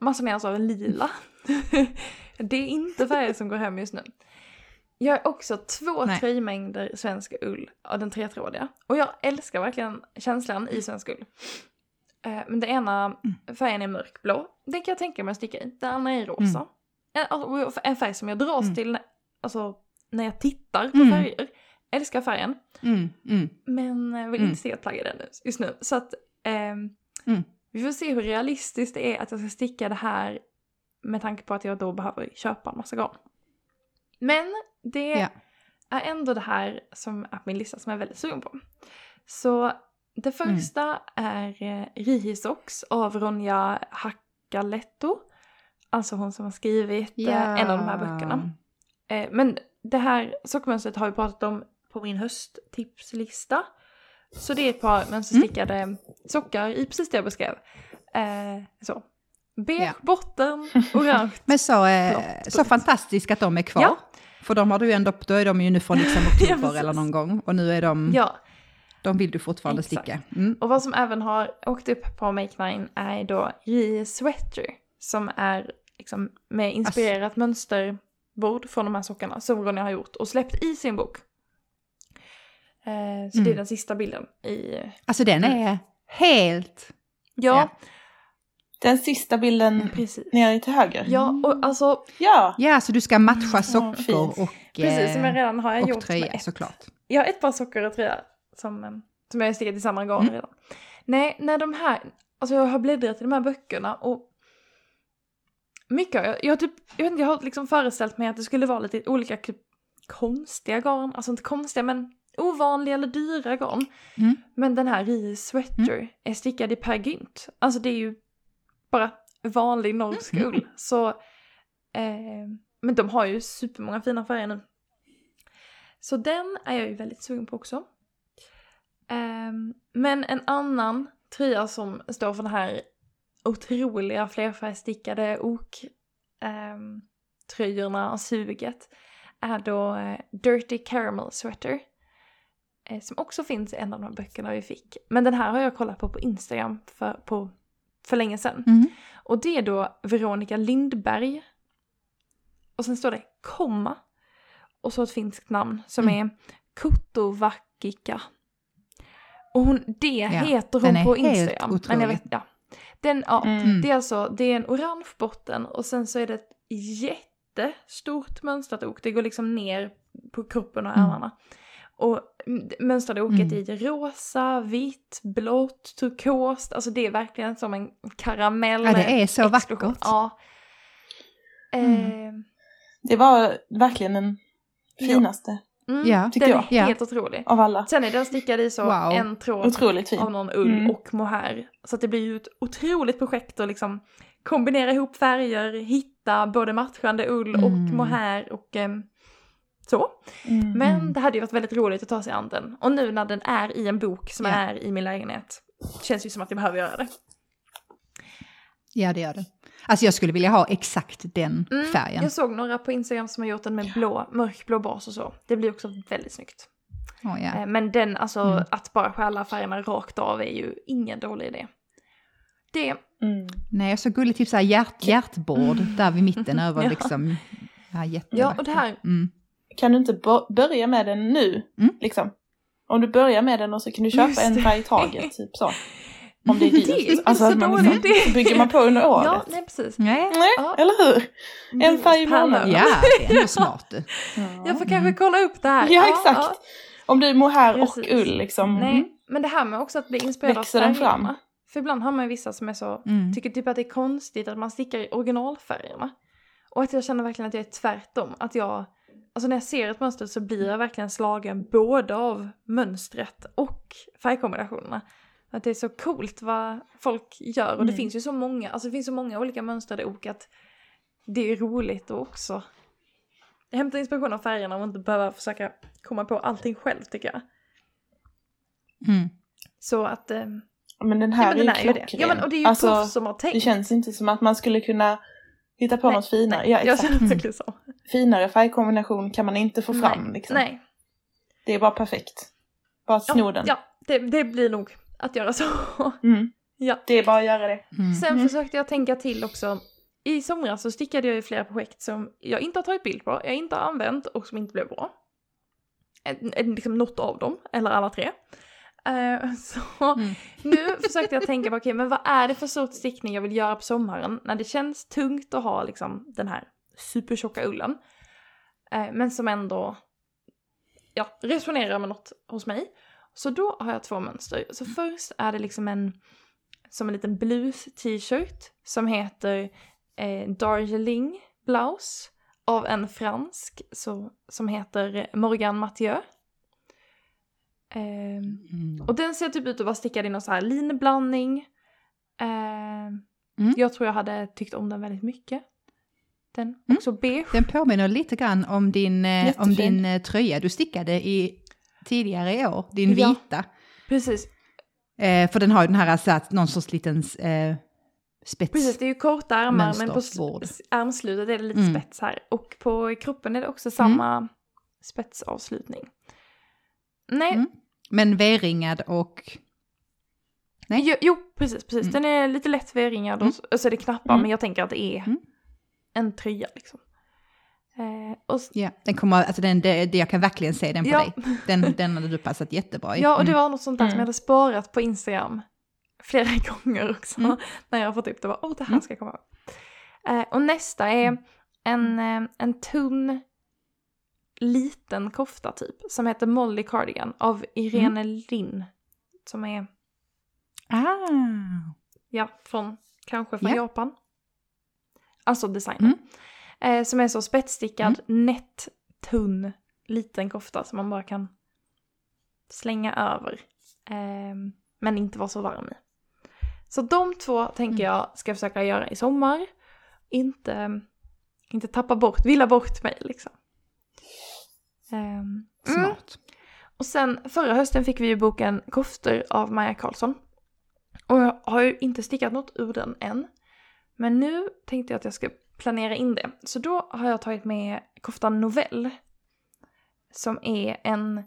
Massa nyanser av lila. det är inte färger som går hem just nu. Jag har också två Nej. tröjmängder svensk ull av den tretrådiga. Och jag älskar verkligen känslan i svensk ull. Eh, Men det ena färgen är mörkblå. Den kan jag tänka mig att sticka i. Den andra är rosa. En, alltså, en färg som jag dras Mm. till alltså, när jag tittar på Mm. färger. Älskar färgen. Mm. Mm. Men eh, vill Mm. inte sticka ett plagg i den just nu. Så att Mm. Vi får se hur realistiskt det är att jag ska sticka det här med tanke på att jag då behöver köpa en massa garn. Men det Ja. är ändå det här som är på min lista som jag är väldigt sugen på. Så det Mm. första är eh, Rihisox av Ronja Hackaletto. Alltså hon som har skrivit eh, en av de här böckerna. Eh, men det här sockermönstret har vi pratat om på min hösttipslista. Så det är ett par mönsterstickade sockar i precis det jag beskrev. Eh, så. Beige Ja. botten, orange. Men så, eh, så fantastiskt att de är kvar. Ja. För de har du ju ändå, då är de ju nu från liksom Ja, oktober precis. eller någon gång. Och nu är de, Ja, de vill du fortfarande Exakt. sticka. Mm. och vad som även har åkt upp på Make Nine är då Rie Sweater. Som är liksom med inspirerat mönsterbord från de här sockarna som Ronja har gjort och släppt i sin bok. Eh, så det är Mm. den sista bilden i... Alltså den är helt... Ja, Den sista bilden precis. nere till höger. Ja, och alltså Ja. Ja, så du ska matcha Ja, sockor fint. och, precis som jag eh, redan har jag gjort tröja med ett. såklart. Jag har ett par sockor och tröja som, eh, som jag har stickat i samma garn Mm. redan. Nej, när de här, alltså jag har bläddrat i de här böckerna och mycket jag, jag har typ, jag vet inte, jag har liksom föreställt mig att det skulle vara lite olika typ konstiga garn, alltså inte konstiga men ovanliga eller dyra garn. Mm. Men den här Rie Sweater är stickad i Per Gynt. Alltså det är ju bara vanlig norsk Mm. ull. Så, eh, men de har ju supermånga fina färger nu. Så den är jag ju väldigt sugen på också. Ehm, men en annan tröja som står för den här otroliga flerfärgstickade ok ehm, tröjorna, suget, är då eh, Dirty Caramel Sweater. Eh, som också finns i en av de böckerna vi fick. Men den här har jag kollat på på Instagram för, på, för länge sedan. Mm. Och det är då Veronica Lindberg. Och sen står det komma. Och så ett finskt namn som Mm. är Kutovakika. Och hon, det Ja, heter hon på helt Instagram. Men otrolig. jag vet, ja. Den, ja, Mm. det är alltså, det är en orange botten och sen så är det ett jättestort mönstrat ok. Det går liksom ner på kroppen och Mm. ärmarna. Och mönstrade oket Mm. i rosa, vitt, blått, turkost. Alltså det är verkligen som en karamell. Ja, det är så explosion. vackert. Ja. Mm. Eh, Det var verkligen den finaste mm, Ja, tycker den jag. är Ja. helt otrolig. av alla. Sen är den stickad i så Wow. en tråd av någon ull Mm. och mohair. Så att det blir ju ett otroligt projekt att liksom kombinera ihop färger, hitta både matchande ull och Mm. mohair och ehm, så. Mm. Men Mm. det hade ju varit väldigt roligt att ta sig an den. Och nu när den är i en bok som Ja. är i min lägenhet känns ju som att jag behöver göra det. Ja, det gör det. Alltså jag skulle vilja ha exakt den Mm, färgen. Jag såg några på Instagram som har gjort den med blå, mörkblå bas och så. Det blir också väldigt snyggt. Ja. Eh, Men den, alltså Mm. att bara stjäla färgerna rakt av är ju ingen dålig idé. Det, Mm. Nej, så gulligt, typ så här hjärt, hjärtbord där vid mitten över Ja. liksom. Ja, ja och det här, Mm. Kan du inte börja med den nu? Mm. Liksom. Om du börjar med den och så kan du köpa en färg i taget, typ så. Om det är dyrt. Det är alltså så att man liksom, så bygger man på under året. ja nej precis. Nej, Nej, Ja. eller hur? En färg i månaden. ja, det är smart du. Jag får kanske kolla upp det här. Ja, exakt. Om du är mohair och Precis. ull liksom. Nej, men det här med också att bli inspirerad Växer av den färgerna. fram? För ibland har man ju vissa som är så, Mm. tycker typ att det är konstigt att man stickar i originalfärgerna. Och att jag känner verkligen att jag är tvärtom. Att jag, alltså när jag ser ett mönster så blir jag verkligen slagen både av mönstret och färgkombinationerna. Att det är så coolt vad folk gör och det Mm. finns ju så många, alltså det finns så många olika mönstrade ok att det är roligt och också hämta inspiration av färgerna och inte behöva försöka komma på allting själv tycker jag. Mm. Så att, eh, Men den ja här men den är ju det. klockren. Ja men och det är ju alltså, proffs som har tänkt. det känns inte som att man skulle kunna hitta på Nej, något finare. Nej, Ja, jag exakt. känner Mm. så. Finare färgkombination kan man inte få fram. Nej, Liksom. nej. Det är bara perfekt. Bara sno Ja, den. ja det, det blir nog att göra så. Mm. ja. Det är bara att göra det. Mm. Sen Mhm. försökte jag tänka till också. I somras så stickade jag i flera projekt som jag inte har tagit bild på, jag inte har använt och som inte blev bra. En- en- Liksom något av dem, eller alla tre. Eh, så Mm. nu försökte jag tänka på, okej men vad är det för sorts stickning jag vill göra på sommaren när det känns tungt att ha liksom den här supertjocka ullen. Eh, men som ändå, ja, resonerar med något hos mig. Så då har jag två mönster. Så först är det liksom en som en liten blues-t-shirt som heter eh, Darjeeling Blouse av en fransk så, som heter Morgan Mathieu. Eh, Mm. och den ser typ ut att vara stickad i någon så här linblandning. Eh, Mm. Jag tror jag hade tyckt om den väldigt mycket. Den Mm. också beige. Den påminner lite grann om din, eh, om din eh, tröja du stickade i tidigare i år, din Ja. vita. Precis, Eh, för den har ju den här, så att någon sorts liten eh, spets. precis. Det är ju korta ärmar men på ärmslutet är det lite Mm. spets här. Och på kroppen är det också samma spetsavslutning. Nej, Mm. Men V-ringad och... Nej. Jo, jo precis, precis. Mm. Den är lite lätt V-ringad och så- och så är det knappar Mm. men jag tänker att det är Mm. en tröja liksom. Eh, Ja, den kommer, alltså den, det, det, jag kan verkligen se den på Ja. dig. Den, den hade du passat jättebra i. ja, och det Mm. var något sånt där som Mm. jag hade sparat på Instagram flera gånger också. Mm. När jag har fått upp det, bara, åh det här Mm. ska jag komma ihåg. Eh, och nästa är en, eh, en tunn liten kofta typ som heter Molly Cardigan av Irene Linn. Som är, Ah, ja, från, kanske från Ja. Japan. Alltså designen. Mm. Eh, som är så spetsstickad, nätt, tunn, liten kofta som man bara kan slänga över. Ehm, men inte vara så varm i. Så de två tänker Mm. jag ska försöka göra i sommar. Inte, inte tappa bort, villa bort mig liksom. Ehm, mm. smart. Och sen förra hösten fick vi ju boken Koftor av Maja Karlsson. Och jag har ju inte stickat något ur den än. Men nu tänkte jag att jag ska planera in det. Så då har jag tagit med koftan Novell. Som är en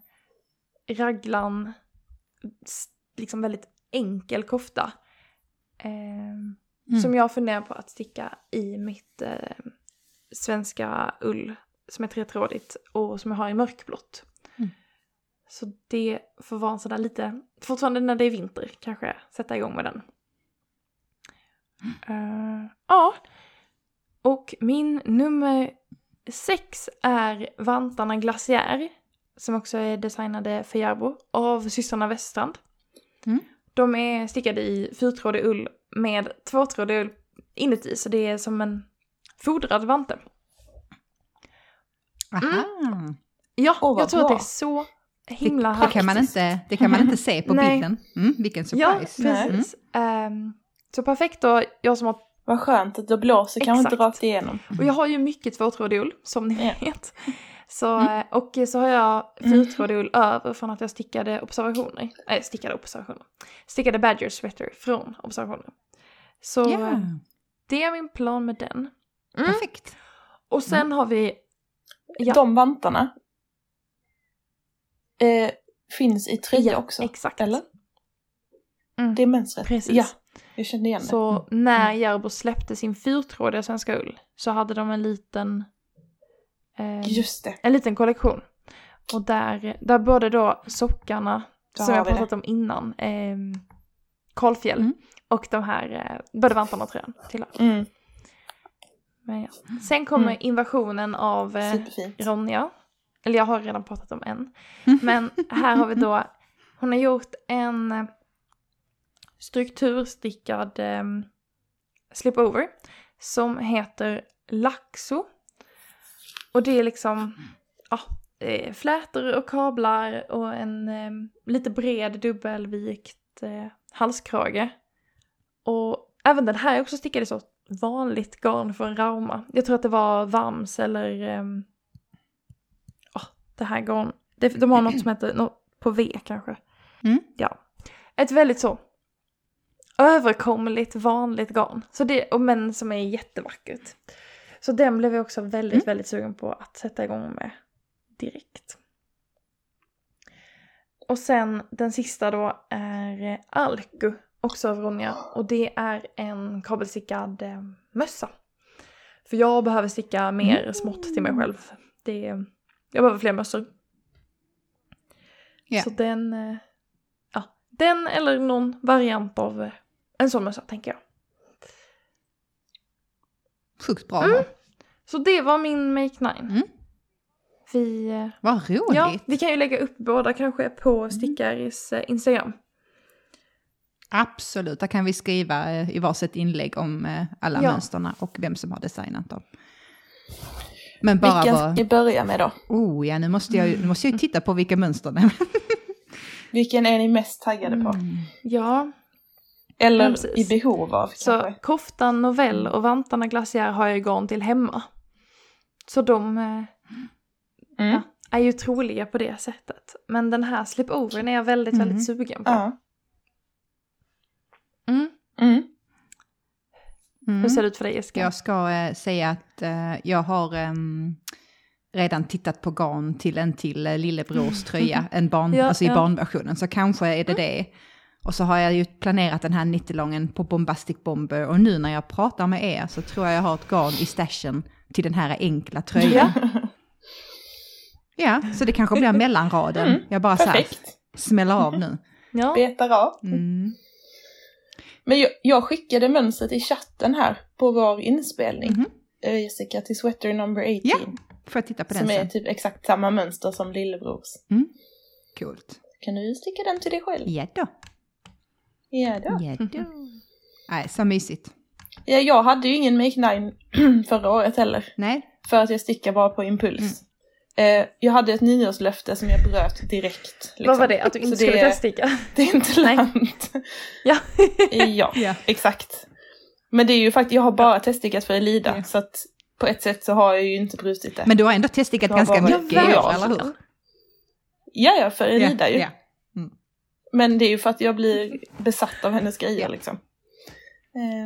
raglan, liksom väldigt enkel kofta. Ehm, Mm. Som jag funderar på att sticka i mitt eh, svenska ull som är tretrådigt och som jag har i mörkblått. Mm. Så det får vara en sån där lite, fortfarande när det är vinter kanske, sätta igång med den. Eh, ja. Och min nummer sex är vantarna Glaciär. Som också är designade för Järbo av systrarna Weststrand. Mm. De är stickade i fyrtrådig ull med tvåtrådig ull inuti så det är som en fodrad vante. Aha. Ja, Åh, vad jag tror att det bra. är så Det, himla det, kan man inte, det kan man inte se på bilden. Mm, vilken Ja, surprise. Nej. precis. Ehm, så perfekt då, jag som har, Vad skönt att det blåser kanske inte rakt igenom. och jag har ju mycket tvåtrådig ull som ni Ja. vet. Så, Mm. Och så har jag Mm. fyrtrådig ull över från att jag stickade observationer. Nej, stickade observationer. Stickade Badger Sweater från observationer. Så Ja, eh, det är min plan med den. Mm. perfekt. Och sen har vi, Ja. De vantarna eh, finns i tröja också. exakt. Eller? Mm. Det är mönstret. Precis. Ja, jag kände igen det. Så när Järbo släppte sin fyrtrådiga svenska ull så hade de en liten, eh, Just det. en liten kollektion. Och där, där både då sockarna, Där som jag vi det. pratat om innan, eh, Karlfjäll Mm. och de här, eh, både vantarna och tröjan tillhör. Mm, Men ja. Sen kommer Mm. invasionen av eh, superfint. Ronja. Eller jag har redan pratat om en. Men här har vi då, hon har gjort en eh, strukturstickad eh, slipover som heter Laxo. Och det är liksom ja, eh, flätor och kablar och en eh, lite bred dubbelvikt eh, halskrage. Och även den här är också stickad i så vanligt garn för en rauma. Jag tror att det var Vams eller ehm, ja, det här garn. Det, de har något som heter, något på V kanske. Mm. Ja. Ett väldigt så överkomligt vanligt garn. Så det, och men som är jättevackert. Så den blev jag också väldigt, Mm. väldigt sugen på att sätta igång med direkt. Och sen den sista då är Alku, också av Ronja. Och det är en kabelstickad eh, mössa. För jag behöver sticka mer Mm. smått till mig själv. Det, jag behöver fler mössor. Ja. Så den, eh, ja, den eller någon variant av eh, en sån mössa tänker jag. Sjukt bra. Mm. Så det var min Make Nine. Mm. Vi, eh, Vad roligt. ja, vi kan ju lägga upp båda kanske på Stickaris eh, Instagram. Absolut, där kan vi skriva eh, i varsitt inlägg om eh, alla Ja. mönsterna och vem som har designat dem. Men bara Vilken ska vi börja med då? Oh ja, nu måste jag, ju- nu måste jag ju titta på vilka mönster det är. Vilken är ni mest taggade på? Mm. Ja, Eller Ja, i behov av så kanske? koftan Novell och vantarna Glaciär har jag ju garn till hemma. Så de eh, Mm. är ju troliga på det sättet. Men den här slipovern är jag väldigt, Mm. väldigt sugen på. Ja. Mm. Mm. Mm. Hur ser det ut för dig Jessica? Jag ska eh, säga att eh, jag har ehm, redan tittat på garn till en till eh, lillebrors tröja, en barn, Ja, alltså i ja. barnversionen, så kanske är det det. Och så har jag ju planerat den här nittelången på Bombastic Bomber och nu när jag pratar med er så tror jag jag har ett garn i stashen till den här enkla tröjan. Ja, så det kanske blir mellanraden. Mm, jag bara så här Perfekt. smäller av nu. Ja. Betar av. Mm. Men jag, jag skickade mönstret i chatten här på vår inspelning. Mhm. eh, Jessica till Sweater number 18. Ja, Får jag titta på den som är sen? typ exakt samma mönster som lillebrors. Coolt. Kan du sticka den till dig själv? Ja då. Ja då. Ja då. Nej, så mysigt. Ja, jag hade ju ingen Make 9 förra året heller. Nej, För att jag stickar bara på impuls. Eh, jag hade ett nyårslöfte som jag bröt direkt. liksom. Vad var det? Att du inte Så skulle det är- teststicka? Det är inte lönt. Ja. ja, Ja. exakt. Men det är ju faktiskt, jag har bara teststickat för Elida. Ja. Så att på ett sätt så har jag ju inte brutit det. men du har ändå teststickat ganska mycket i Ja, år, eller hur? Ja, ja, för Elida ju. Ja, Men det är ju för att jag blir besatt av hennes grejer Ja. liksom.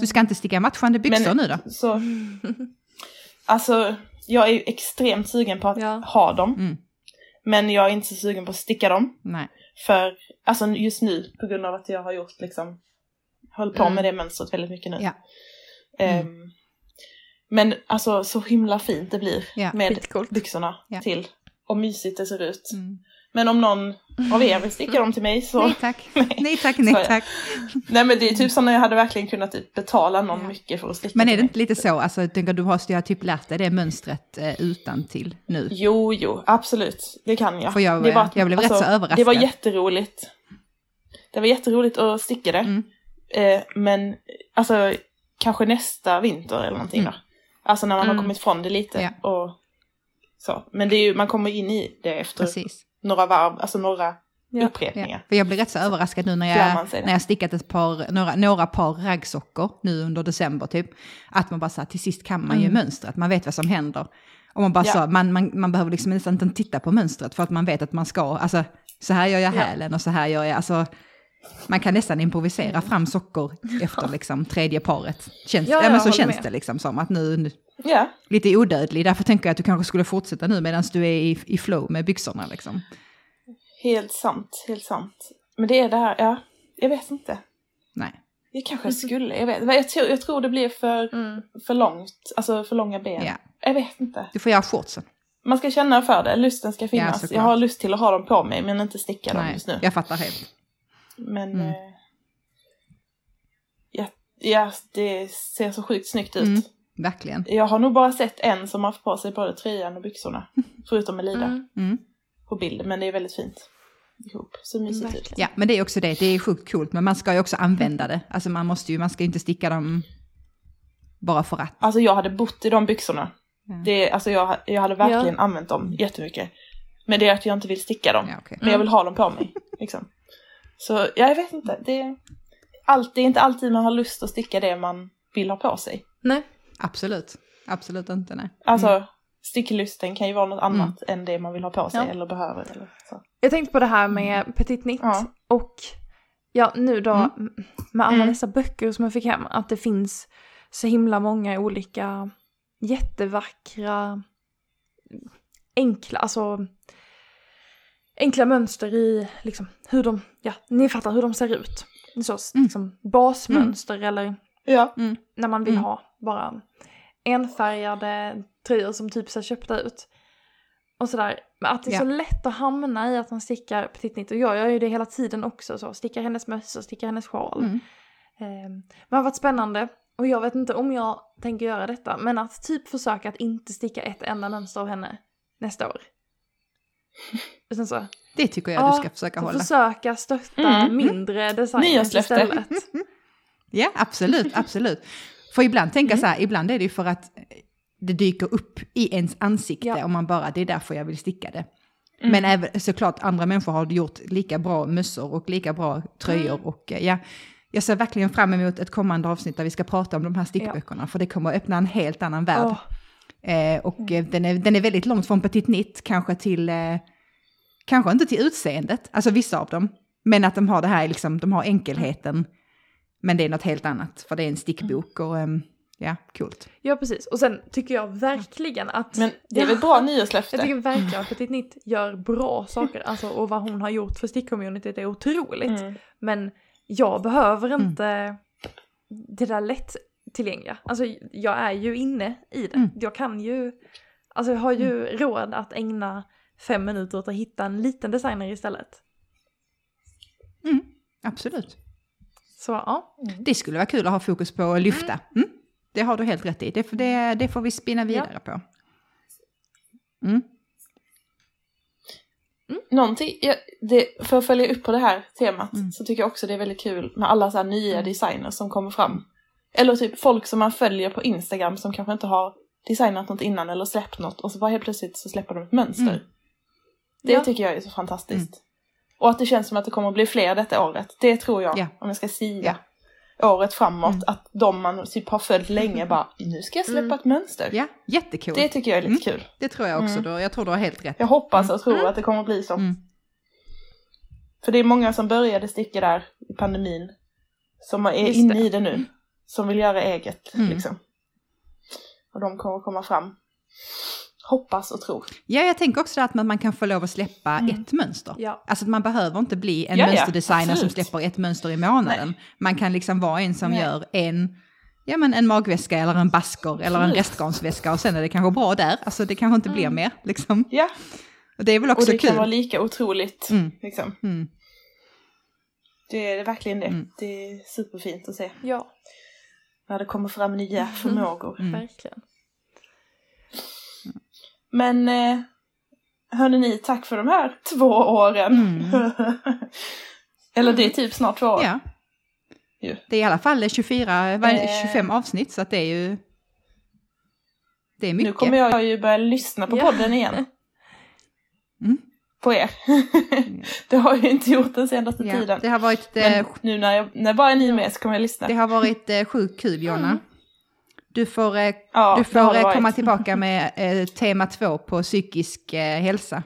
Du ska inte sticka matchande byxor Men- nu då? Så, alltså, jag är ju extremt sugen på att Ja. ha dem. Mm. Men jag är inte så sugen på att sticka dem. Nej. För, alltså just nu, på grund av att jag har gjort liksom, håller på Mm. med det mönstret väldigt mycket nu. Ja. Ehm, men alltså så himla fint det blir Ja, med skitcoolt. byxorna till. Och mysigt det ser ut. Mm. Men om någon av er vill sticka dem till mig så... Nej tack. Nej tack, nej Så är- tack. Nej men det är typ som när jag hade verkligen kunnat typ betala någon Ja. mycket för att sticka Men är det inte lite så, alltså jag tänker, du har har typ lärt dig det mönstret eh, utan till nu? Jo, jo, absolut. Det kan jag. För jag- det var att- jag blev rätt så överraskad. Det var jätteroligt. Det var jätteroligt att sticka det. Mm. Eh, men alltså, kanske nästa vinter eller någonting Mm. då. Alltså när man Mm. har kommit från det lite. Ja. Och så. Men ju, man kommer in i det efter Precis. Några varv, alltså några Ja. upprepningar. Ja. För jag blev rätt så överraskad nu när jag, när jag stickat ett par, några, några par raggsockor nu under december typ. Att man bara så här, till sist kan man ju Mm. mönstret, man vet vad som händer. Och man bara Ja. så, man, man, man behöver liksom nästan inte titta på mönstret för att man vet att man ska, alltså så här gör jag Ja. hälen och så här gör jag, alltså man kan nästan improvisera fram sockor efter liksom tredje paret. Känns, Ja, ja, men så känns med. det liksom som att nu, nu Ja, lite odödlig, därför tänker jag att du kanske skulle fortsätta nu medan du är i, i flow med byxorna liksom. helt sant, helt sant. Men det är det här, ja, jag vet inte. Nej. Jag kanske skulle, jag vet jag tror, jag tror det blir för, Mm. för långt, alltså för långa ben. Ja. Jag vet inte. Du får göra shortsen. Man ska känna för det, lusten ska finnas. såklart. jag har lust till att ha dem på mig men inte sticka dem just nu. jag fattar helt. Men Mm. eh, ja, ja, det ser så sjukt snyggt ut. Mm. Verkligen. Jag har nog bara sett en som har haft på sig både tröjan och byxorna. Förutom Elida Mm. Mm. på bild, men det är väldigt fint. Ihop, så mysigt ut. Ja, men det är också det. Det är sjukt coolt, men man ska ju också använda det. Alltså man måste ju, man ska inte sticka dem bara för att. Alltså jag hade bott i de byxorna. Ja. Det, alltså jag, jag hade verkligen använt dem jättemycket. Men det är att jag inte vill sticka dem. Ja, okej. Men jag vill ha dem på mig. Liksom. Så ja, jag vet inte. Det är, allt, det är inte alltid man har lust att sticka det man vill ha på sig. Nej. Absolut. Absolut inte, nej. Alltså Mm. sticklusten kan ju vara något annat än det man vill ha på sig Ja. eller behöver. Eller så. Jag tänkte på det här med Petit Nitt Ja. och ja, nu då Mm. med alla Mm. dessa böcker som jag fick hem, att det finns så himla många olika jättevackra, enkla, alltså enkla mönster i liksom hur de, ja, ni fattar hur de ser ut. Så Mm. liksom basmönster eller Ja. när man vill Mm. ha bara enfärgade tröjor som typ ser köpta ut. Och sådär. Men att det är Ja. så lätt att hamna i att man stickar petit nitt. Och jag gör ju det hela tiden också. Så stickar hennes mössa, stickar hennes sjal. Mm. Eh, men det har varit spännande. Och jag vet inte om jag tänker göra detta. Men att typ försöka att inte sticka ett enda mönster av henne nästa år. Utan så, Det tycker jag Ja, du ska försöka hålla. försöka stötta Mm. mindre designers Nyårslöfte. istället. Ja, absolut, absolut. För ibland tänka Mm. så här, ibland är det ju för att det dyker upp i ens ansikte Ja. och man bara, det är därför jag vill sticka det. Mm. Men även, såklart andra människor har gjort lika bra mössor och lika bra tröjor Mm. och eh, ja, jag ser verkligen fram emot ett kommande avsnitt där vi ska prata om de här stickböckerna, för det kommer att öppna en helt annan värld. Åh, Eh, och eh, den, är, den är väldigt långt från Petit Nitt, kanske till, eh, kanske inte till utseendet, alltså vissa av dem. Men att de har det här, liksom, de har enkelheten. Men det är något helt annat, för det är en stickbok och ehm, ja, coolt. Ja, precis. Och sen tycker jag verkligen att... Men det är väl bra Jag nyårslöfte? tycker verkligen att Petit Nitt gör bra saker, alltså, och vad hon har gjort för stickcommunityt är otroligt. Mm. Men jag behöver Mm. inte det där lättillgängliga. Alltså jag är ju inne i det. Mm. Jag kan ju, alltså jag har ju råd att ägna fem minuter åt att hitta en liten designer istället. Mm, absolut. Så ja, Det skulle vara kul att ha fokus på att lyfta. Mm, det har du helt rätt i, det, får- det, det får vi spinna vidare på. Mm. Någonting, ja, det, för att följa upp på det här temat Mm. så tycker jag också det är väldigt kul med alla så här nya Mm. designers som kommer fram. Eller typ folk som man följer på Instagram som kanske inte har designat något innan eller släppt något och så bara helt plötsligt så släpper de ett mönster. Mm. Det Ja. tycker jag är så fantastiskt. Och att det känns som att det kommer att bli fler detta året. Det tror jag, Ja. om jag ska sia året framåt, Mm. att de man typ har följt länge bara, nu ska jag släppa Mm. ett mönster. Ja, jättekul. Det Det, tycker jag är lite kul. tror jag också, Mm. då, jag tror du har helt rätt. Jag hoppas och tror att det kommer att bli så. Mm. För det är många som började sticka där i pandemin. Som är Just inne det. i det nu. Som vill göra eget Mm. liksom. Och de kommer komma fram. Hoppas och tror. Ja, jag tänker också att man kan få lov att släppa Mm. ett mönster. ja. Alltså att man behöver inte bli en Ja, ja, mönsterdesigner som absolut. släpper ett mönster i månaden. Man kan liksom vara en som Nej. gör en, ja, men en magväska eller en basker eller en restgarnsväska och sen är det kanske bra där. Alltså det kanske inte blir mer liksom. Ja, Och det är väl och också det kul. kan vara lika otroligt. Mm. Liksom. Mm. Det är verkligen det. Mm. Det är superfint att se. ja, När det kommer fram nya förmågor. Mm. verkligen. Men eh, hörni ni, tack för de här två åren. Mm. Eller det är typ snart två år. Ja. Det är i alla fall 24, vad är det, Eh. 25 avsnitt så att det är ju... Det är mycket. Nu kommer jag ju börja lyssna på Ja. podden igen. Mm. På er. det har jag ju inte gjort den senaste Ja, tiden. det har varit, Men eh, nu när, jag, när bara ni är med så kommer jag lyssna. det har varit eh, sjukt kul Jonna. Mm. Du får, eh, ja, du det får det eh, komma tillbaka med eh, tema två på psykisk eh, hälsa.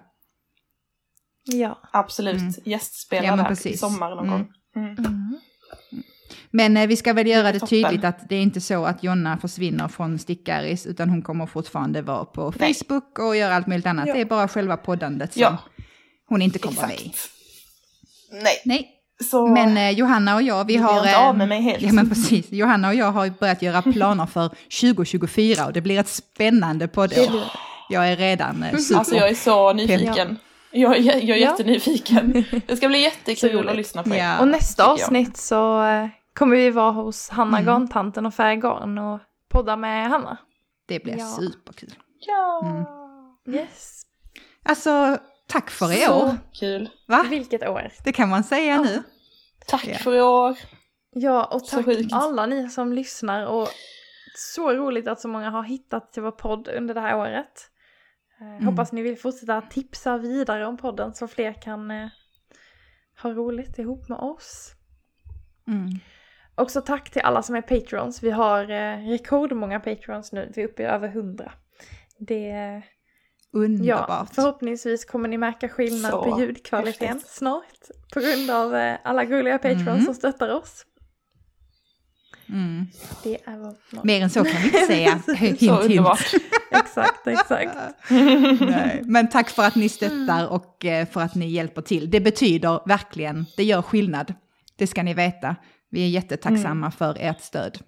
Ja. Absolut, Mm. gästspela Ja, men där i precis. sommar någon Mm. gång. Mm. Mm. Men eh, vi ska väl göra det toppen. tydligt att det är inte så att Jonna försvinner från Stickaris, utan hon kommer fortfarande vara på Nej. Facebook och göra allt möjligt annat. Ja. Det är bara själva poddandet som Ja. Hon inte kommer med i. Exakt. Nej, Nej, så men eh, Johanna och jag, vi har... jag inte eh, av med mig helt. Ja men precis, Johanna och jag har börjat göra planer för 2024 och det blir ett spännande poddår. Jag är redan eh, super... Alltså jag är så nyfiken. Jag, är- jag är Ja. jättenyfiken. Det ska bli jättekul att lyssna på er. Ja. Och nästa jag. avsnitt så eh, kommer vi vara hos Hanna Mm. Garntanten och Färgarn och podda med Hanna. Det blir Ja. superkul. Ja, Mm. Yes. Alltså, tack för i så år. kul. Va? Vilket år. Det kan man säga Ja. nu. Tack Ja. för i år. Ja, och Så tack alla ni som lyssnar och så roligt att så många har hittat till vår podd under det här året. Eh, Mm. Hoppas ni vill fortsätta tipsa vidare om podden så fler kan eh, ha roligt ihop med oss. Mm. Också tack till alla som är patrons. Vi har eh, rekordmånga patrons nu. Vi är uppe i över 100. Det, ja, Underbart. förhoppningsvis kommer ni märka skillnad Så på ljudkvaliteten häftigt. snart. På grund av eh, alla gulliga patrons Mm. som stöttar oss. Mm. Det är mål. Mer än så kan vi inte säga. Så hint, underbart. Exakt, exakt. Nej. Men tack för att ni stöttar och eh, för att ni hjälper till. Det betyder verkligen, det gör skillnad. Det ska ni veta. Vi är jättetacksamma för ert stöd.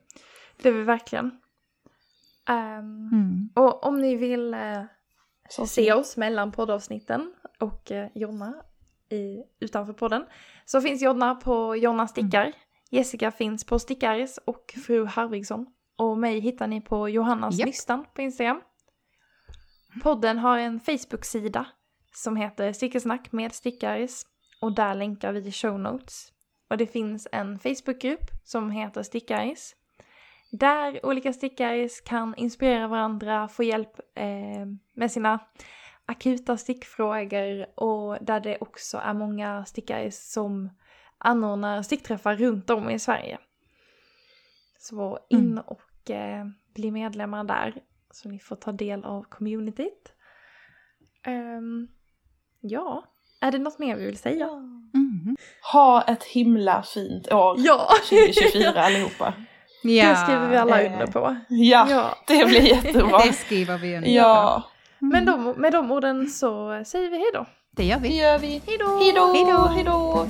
Det är vi verkligen. Mm. Och om ni vill eh, Så se oss mellan poddavsnitten och eh, Jonna i, utanför podden så finns Jonna på Jonna Stickar. Jessica finns på Stickaris och fru Harvigsson. Och mig hittar ni på Johannas Japp. Nystan på Instagram. Podden har en Facebook-sida som heter Stickersnack med Stickaris och där länkar vi show notes. Och det finns en Facebookgrupp som heter Stickaris där olika stickaris kan inspirera varandra, få hjälp eh, med sina akuta stickfrågor och där det också är många stickare som anordnar stickträffar runt om i Sverige. Så in mm. och eh, bli medlemmar där så ni får ta del av communityt. Um, ja, är det något mer vi vill säga? Mm. Ha ett himla fint år ja. 2024 allihopa. Ja, det skriver vi alla under på. Ja, ja, det blir jättebra. det skriver vi under ja. på. Men de, med de orden så säger vi hejdå. Det gör vi. Det gör vi. Hejdå! Hejdå! hejdå. hejdå.